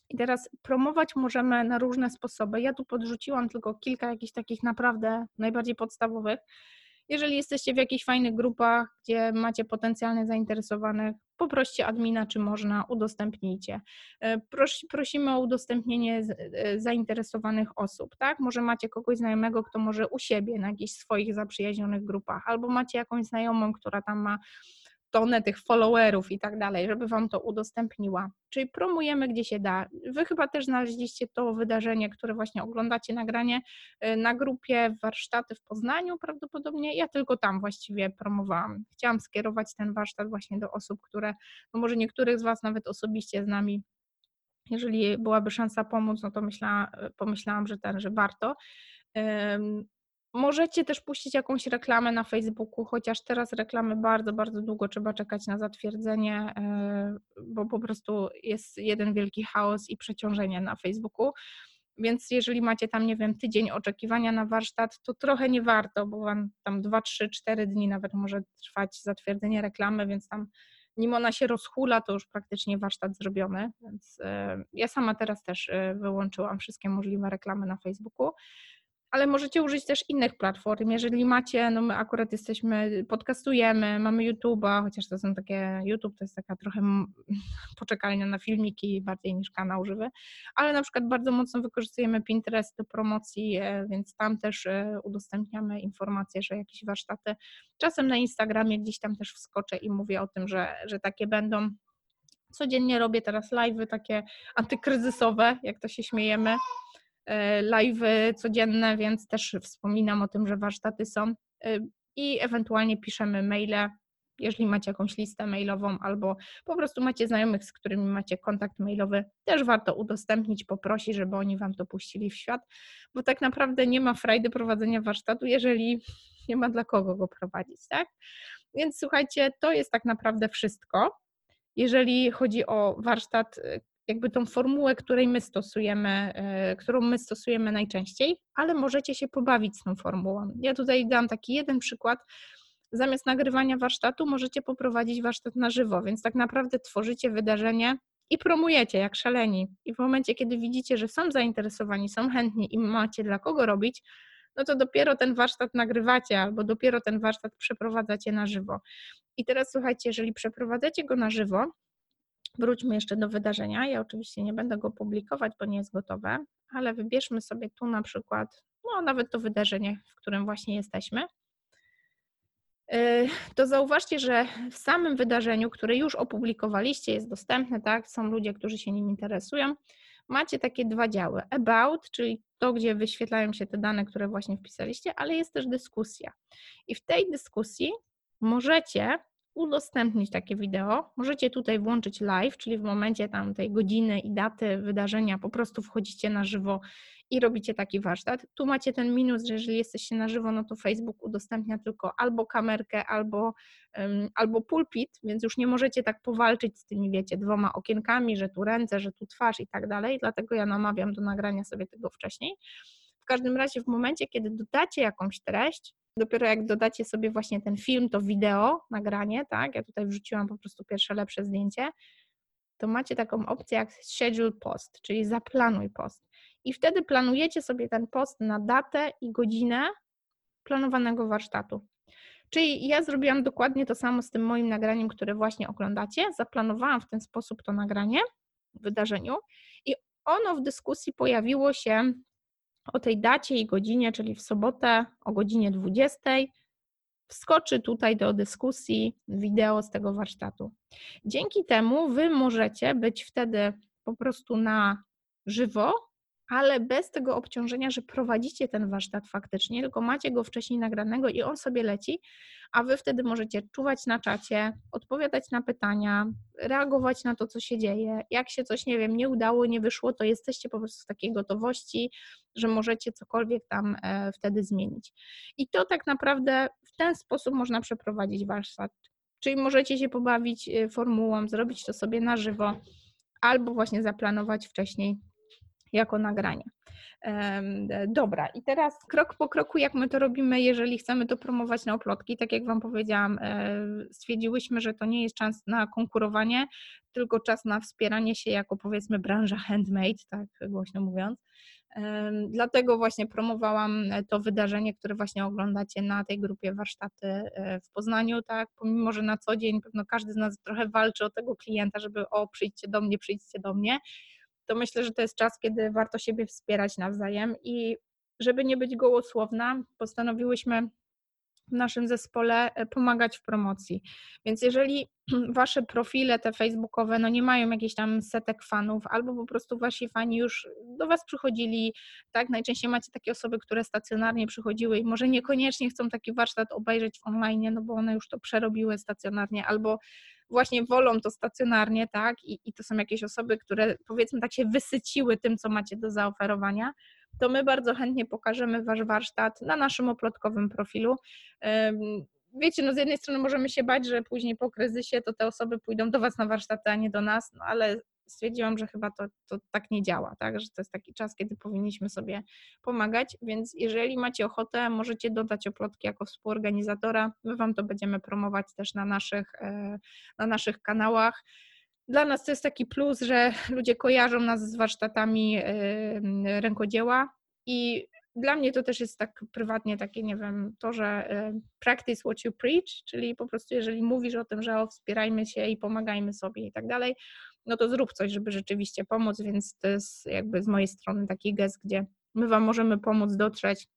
I teraz promować możemy na różne sposoby. Ja tu podrzuciłam tylko kilka jakichś takich naprawdę najbardziej podstawowych. Jeżeli jesteście w jakichś fajnych grupach, gdzie macie potencjalnie zainteresowanych, poproście admina, czy można, udostępnijcie. E, Pros, prosimy o udostępnienie e, zainteresowanych osób, tak? Może macie kogoś znajomego, kto może u siebie na jakichś swoich zaprzyjaźnionych grupach, albo macie jakąś znajomą, która tam ma tonę tych followerów i tak dalej, żeby Wam to udostępniła. Czyli promujemy gdzie się da. Wy chyba też znaleźliście to wydarzenie, które właśnie oglądacie nagranie y, na grupie warsztaty w Poznaniu prawdopodobnie. Ja tylko tam właściwie promowałam. Chciałam skierować ten warsztat właśnie do osób, które, no może niektórych z Was nawet osobiście z nami jeżeli byłaby szansa pomóc, no to myślała, pomyślałam, że ten, że warto. Możecie też puścić jakąś reklamę na Facebooku, chociaż teraz reklamy bardzo, bardzo długo trzeba czekać na zatwierdzenie, e, bo po prostu jest jeden wielki chaos i przeciążenie na Facebooku. więc jeżeli macie tam, nie wiem, tydzień oczekiwania na warsztat, to trochę nie warto, bo wam tam 2, 3, 4 dni nawet może trwać zatwierdzenie reklamy, więc tam nim ona się rozhula, to już praktycznie warsztat zrobiony, więc e, ja sama teraz też e, wyłączyłam wszystkie możliwe reklamy na Facebooku ale możecie użyć też innych platform. Jeżeli macie, no my akurat jesteśmy, podcastujemy, mamy YouTube'a, chociaż to są takie, YouTube to jest taka trochę poczekalnia na filmiki bardziej niż kanał żywy, ale na przykład bardzo mocno wykorzystujemy Pinterest do promocji, e, więc tam też e, udostępniamy informacje, że jakieś warsztaty. Czasem na Instagramie gdzieś tam też wskoczę i mówię o tym, że, że takie będą. Codziennie robię teraz live'y takie antykryzysowe, jak to się śmiejemy live codzienne, więc też wspominam o tym, że warsztaty są e, i ewentualnie piszemy maile, jeżeli macie jakąś listę mailową albo po prostu macie znajomych, z którymi macie kontakt mailowy, też warto udostępnić, poprosić, żeby oni Wam to puścili w świat, bo tak naprawdę nie ma frajdy prowadzenia warsztatu, jeżeli nie ma dla kogo go prowadzić, tak? Więc słuchajcie, to jest tak naprawdę wszystko. Jeżeli chodzi o warsztat, jakby tą formułę, której my stosujemy, e, którą my stosujemy najczęściej, ale możecie się pobawić z tą formułą. Ja tutaj dam taki jeden przykład. Zamiast nagrywania warsztatu możecie poprowadzić warsztat na żywo, więc tak naprawdę tworzycie wydarzenie i promujecie jak szaleni. I w momencie, kiedy widzicie, że są zainteresowani, są chętni i macie dla kogo robić, no to dopiero ten warsztat nagrywacie albo dopiero ten warsztat przeprowadzacie na żywo. I teraz słuchajcie, jeżeli przeprowadzacie go na żywo, Wróćmy jeszcze do wydarzenia. Ja oczywiście nie będę go publikować, bo nie jest gotowe, ale wybierzmy sobie tu na przykład, no nawet to wydarzenie, w którym właśnie jesteśmy. Yy, to zauważcie, że w samym wydarzeniu, które już opublikowaliście, jest dostępne, tak? Są ludzie, którzy się nim interesują. Macie takie dwa działy: about, czyli to, gdzie wyświetlają się te dane, które właśnie wpisaliście, ale jest też dyskusja. I w tej dyskusji możecie udostępnić takie wideo. Możecie tutaj włączyć live, czyli w momencie tam tej godziny i daty wydarzenia po prostu wchodzicie na żywo i robicie taki warsztat. Tu macie ten minus, że jeżeli jesteście na żywo, no to Facebook udostępnia tylko albo kamerkę, albo, um, albo pulpit, więc już nie możecie tak powalczyć z tymi, wiecie, dwoma okienkami, że tu ręce, że tu twarz i tak dalej. Dlatego ja namawiam do nagrania sobie tego wcześniej. W każdym razie w momencie, kiedy dodacie jakąś treść, Dopiero jak dodacie sobie właśnie ten film, to wideo, nagranie, tak? Ja tutaj wrzuciłam po prostu pierwsze lepsze zdjęcie, to macie taką opcję jak schedule post, czyli zaplanuj post. I wtedy planujecie sobie ten post na datę i godzinę planowanego warsztatu. Czyli ja zrobiłam dokładnie to samo z tym moim nagraniem, które właśnie oglądacie. Zaplanowałam w ten sposób to nagranie w wydarzeniu i ono w dyskusji pojawiło się o tej dacie i godzinie, czyli w sobotę o godzinie 20, wskoczy tutaj do dyskusji wideo z tego warsztatu. Dzięki temu Wy możecie być wtedy po prostu na żywo ale bez tego obciążenia, że prowadzicie ten warsztat faktycznie, tylko macie go wcześniej nagranego i on sobie leci, a wy wtedy możecie czuwać na czacie, odpowiadać na pytania, reagować na to, co się dzieje. Jak się coś, nie wiem, nie udało, nie wyszło, to jesteście po prostu w takiej gotowości, że możecie cokolwiek tam e, wtedy zmienić. I to tak naprawdę w ten sposób można przeprowadzić warsztat. Czyli możecie się pobawić e, formułą, zrobić to sobie na żywo, albo właśnie zaplanować wcześniej jako nagranie. Dobra, i teraz krok po kroku, jak my to robimy, jeżeli chcemy to promować na oplotki, tak jak Wam powiedziałam, e, stwierdziłyśmy, że to nie jest czas na konkurowanie, tylko czas na wspieranie się jako powiedzmy branża handmade, tak głośno mówiąc. Dlatego właśnie promowałam to wydarzenie, które właśnie oglądacie na tej grupie warsztaty e, w Poznaniu, tak, pomimo, że na co dzień pewno każdy z nas trochę walczy o tego klienta, żeby o przyjdźcie do mnie, przyjdźcie do mnie, to myślę, że to jest czas, kiedy warto siebie wspierać nawzajem i żeby nie być gołosłowna, postanowiłyśmy w naszym zespole e, pomagać w promocji. Więc jeżeli wasze profile te facebookowe no nie mają jakichś tam setek fanów, albo po prostu wasi fani już do was przychodzili, tak, najczęściej macie takie osoby, które stacjonarnie przychodziły i może niekoniecznie chcą taki warsztat obejrzeć w online, no bo one już to przerobiły stacjonarnie, albo właśnie wolą to stacjonarnie, tak, i, i to są jakieś osoby, które powiedzmy tak się wysyciły tym, co macie do zaoferowania, to my bardzo chętnie pokażemy Wasz warsztat na naszym oplotkowym profilu. Wiecie, no z jednej strony możemy się bać, że później po kryzysie to te osoby pójdą do Was na warsztaty, a nie do nas, no ale stwierdziłam, że chyba to, to tak nie działa, tak? że to jest taki czas, kiedy powinniśmy sobie pomagać, więc jeżeli macie ochotę, możecie dodać oplotki jako współorganizatora, my Wam to będziemy promować też na naszych, e, na naszych kanałach. Dla nas to jest taki plus, że ludzie kojarzą nas z warsztatami rękodzieła i dla mnie to też jest tak prywatnie takie, nie wiem, to, że practice what you preach, czyli po prostu jeżeli mówisz o tym, że o, wspierajmy się i pomagajmy sobie i tak dalej, no to zrób coś, żeby rzeczywiście pomóc, więc to jest jakby z mojej strony taki gest, gdzie my Wam możemy pomóc dotrzeć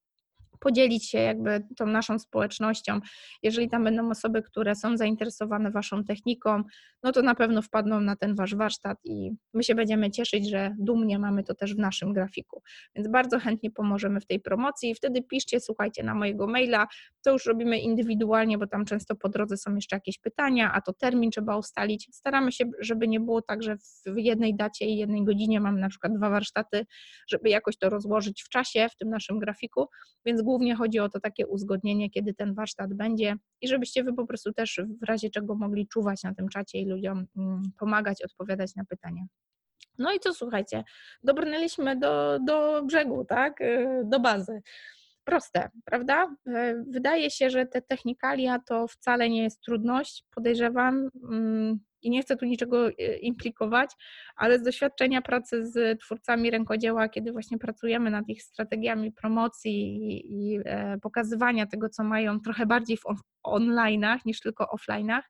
podzielić się jakby tą naszą społecznością. Jeżeli tam będą osoby, które są zainteresowane Waszą techniką, no to na pewno wpadną na ten Wasz warsztat i my się będziemy cieszyć, że dumnie mamy to też w naszym grafiku. Więc bardzo chętnie pomożemy w tej promocji i wtedy piszcie, słuchajcie, na mojego maila, to już robimy indywidualnie, bo tam często po drodze są jeszcze jakieś pytania, a to termin trzeba ustalić. Staramy się, żeby nie było tak, że w jednej dacie i jednej godzinie mamy na przykład dwa warsztaty, żeby jakoś to rozłożyć w czasie w tym naszym grafiku, więc głównie chodzi o to takie uzgodnienie, kiedy ten warsztat będzie i żebyście wy po prostu też w razie czego mogli czuwać na tym czacie i ludziom mm, pomagać, odpowiadać na pytania. No i co słuchajcie, dobrnęliśmy do, do brzegu, tak, y, do bazy. Proste, prawda? Y, wydaje się, że te technikalia to wcale nie jest trudność. Podejrzewam, mm, i nie chcę tu niczego e, implikować, ale z doświadczenia pracy z twórcami rękodzieła, kiedy właśnie pracujemy nad ich strategiami promocji i, e, pokazywania tego, co mają trochę bardziej w online'ach niż tylko offline'ach,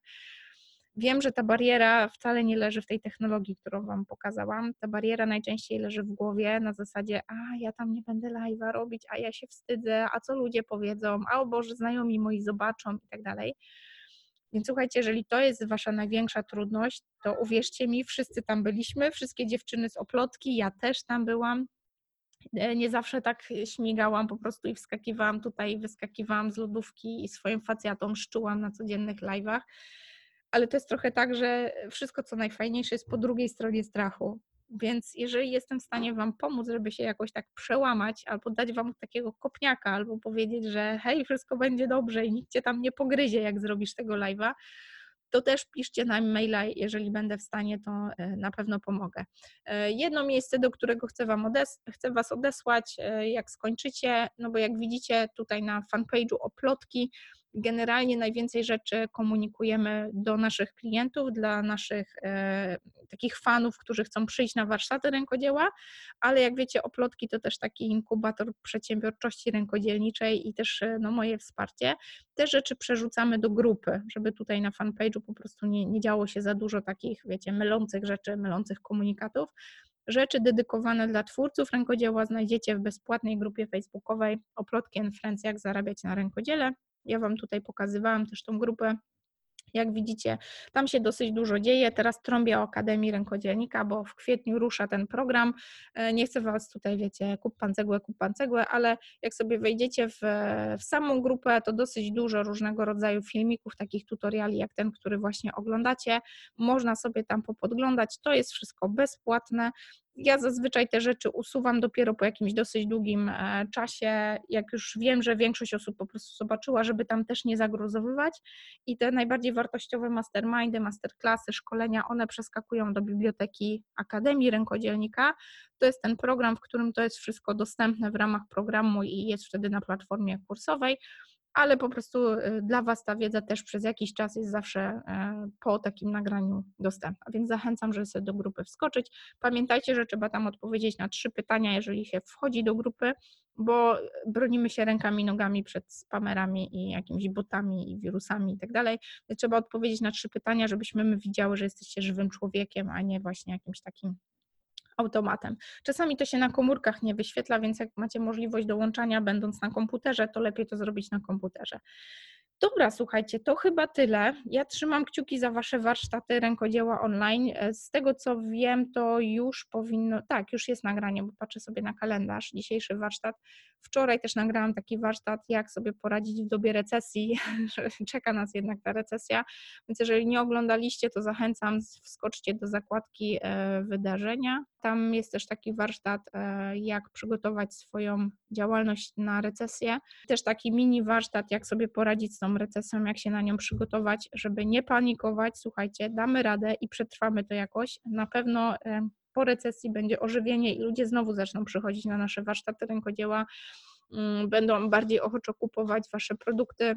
Wiem, że ta bariera wcale nie leży w tej technologii, którą Wam pokazałam. Ta bariera najczęściej leży w głowie na zasadzie, a ja tam nie będę live'a robić, a ja się wstydzę, a co ludzie powiedzą, a o Boże, znajomi moi zobaczą i tak dalej. Więc słuchajcie, jeżeli to jest wasza największa trudność, to uwierzcie mi, wszyscy tam byliśmy, wszystkie dziewczyny z oplotki, ja też tam byłam. E, nie zawsze tak śmigałam po prostu i wskakiwałam tutaj, wyskakiwałam z lodówki i swoim facjatą szczułam na codziennych live'ach. Ale to jest trochę tak, że wszystko co najfajniejsze jest po drugiej stronie strachu. Więc jeżeli jestem w stanie Wam pomóc, żeby się jakoś tak przełamać, albo dać Wam takiego kopniaka, albo powiedzieć, że hej, wszystko będzie dobrze i nikt Cię tam nie pogryzie, jak zrobisz tego live'a, to też piszcie na maila, jeżeli będę w stanie, to e, na pewno pomogę. E, jedno miejsce, do którego chcę, wam odes chcę Was odesłać, e, jak skończycie, no bo jak widzicie tutaj na fanpage'u oplotki, generalnie najwięcej rzeczy komunikujemy do naszych klientów, dla naszych e, takich fanów, którzy chcą przyjść na warsztaty rękodzieła, ale jak wiecie, oplotki to też taki inkubator przedsiębiorczości rękodzielniczej i też no, moje wsparcie. Te rzeczy przerzucamy do grupy, żeby tutaj na fanpage'u po prostu nie, nie działo się za dużo takich, wiecie, mylących rzeczy, mylących komunikatów. Rzeczy dedykowane dla twórców rękodzieła znajdziecie w bezpłatnej grupie facebookowej Oplotki and Friends, jak zarabiać na rękodziele. Ja Wam tutaj pokazywałam też tą grupę jak widzicie, tam się dosyć dużo dzieje. Teraz trąbię o Akademii Rękodzielnika, bo w kwietniu rusza ten program. E, nie chcę Was tutaj, wiecie, kup pan cegłę, kup pan cegłę, ale jak sobie wejdziecie w, w samą grupę, to dosyć dużo różnego rodzaju filmików, takich tutoriali jak ten, który właśnie oglądacie. Można sobie tam popodglądać. To jest wszystko bezpłatne. Ja zazwyczaj te rzeczy usuwam dopiero po jakimś dosyć długim e, czasie, jak już wiem, że większość osób po prostu zobaczyła, żeby tam też nie zagruzowywać i te najbardziej wartościowe mastermindy, masterclassy, szkolenia, one przeskakują do biblioteki Akademii Rękodzielnika. To jest ten program, w którym to jest wszystko dostępne w ramach programu i jest wtedy na platformie kursowej ale po prostu y, dla Was ta wiedza też przez jakiś czas jest zawsze e, po takim nagraniu dostępna, więc zachęcam, żeby sobie do grupy wskoczyć. Pamiętajcie, że trzeba tam odpowiedzieć na trzy pytania, jeżeli się wchodzi do grupy, bo bronimy się rękami, nogami przed spamerami i jakimiś botami i wirusami i tak dalej. Trzeba odpowiedzieć na trzy pytania, żebyśmy my widziały, że jesteście żywym człowiekiem, a nie właśnie jakimś takim automatem. Czasami to się na komórkach nie wyświetla, więc jak macie możliwość dołączania będąc na komputerze, to lepiej to zrobić na komputerze. Dobra, słuchajcie, to chyba tyle. Ja trzymam kciuki za Wasze warsztaty rękodzieła online. E, z tego co wiem, to już powinno, tak, już jest nagranie, bo patrzę sobie na kalendarz, dzisiejszy warsztat. Wczoraj też nagrałam taki warsztat, jak sobie poradzić w dobie recesji, że czeka nas jednak ta recesja, więc jeżeli nie oglądaliście, to zachęcam, wskoczcie do zakładki e, wydarzenia. Tam jest też taki warsztat, e, jak przygotować swoją działalność na recesję. Też taki mini warsztat, jak sobie poradzić z tą recesją, jak się na nią przygotować, żeby nie panikować. Słuchajcie, damy radę i przetrwamy to jakoś. Na pewno e, po recesji będzie ożywienie i ludzie znowu zaczną przychodzić na nasze warsztaty rękodzieła, mm, będą bardziej ochoczo kupować Wasze produkty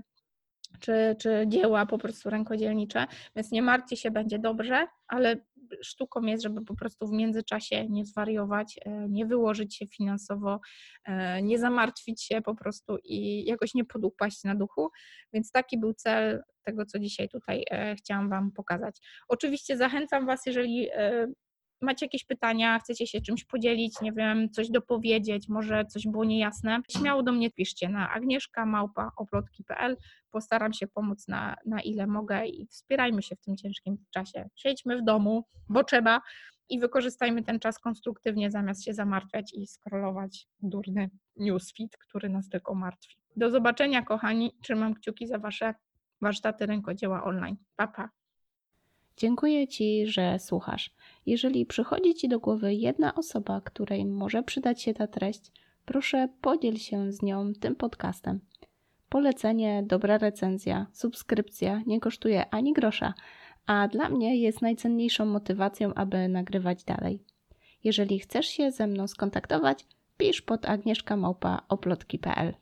czy, czy dzieła po prostu rękodzielnicze, więc nie martwcie się, będzie dobrze, ale sztuką jest, żeby po prostu w międzyczasie nie zwariować, e, nie wyłożyć się finansowo, e, nie zamartwić się po prostu i jakoś nie podupaść na duchu, więc taki był cel tego, co dzisiaj tutaj e, chciałam Wam pokazać. Oczywiście zachęcam Was, jeżeli macie jakieś pytania, chcecie się czymś podzielić, nie wiem, coś dopowiedzieć, może coś było niejasne, śmiało do mnie piszcie na agnieszka.małpa.oplotki.pl Postaram się pomóc na, na ile mogę i wspierajmy się w tym ciężkim czasie. Siedźmy w domu, bo trzeba i wykorzystajmy ten czas konstruktywnie, zamiast się zamartwiać i scrollować durny newsfeed, który nas tylko martwi. Do zobaczenia, kochani. Trzymam kciuki za Wasze warsztaty rękodzieła online. Pa, pa. Dziękuję Ci, że słuchasz. Jeżeli przychodzi Ci do głowy jedna osoba, której może przydać się ta treść, proszę podziel się z nią tym podcastem. Polecenie, dobra recenzja, subskrypcja nie kosztuje ani grosza, a dla mnie jest najcenniejszą motywacją, aby nagrywać dalej. Jeżeli chcesz się ze mną skontaktować, pisz pod agnieszkamałpa.oplotki.pl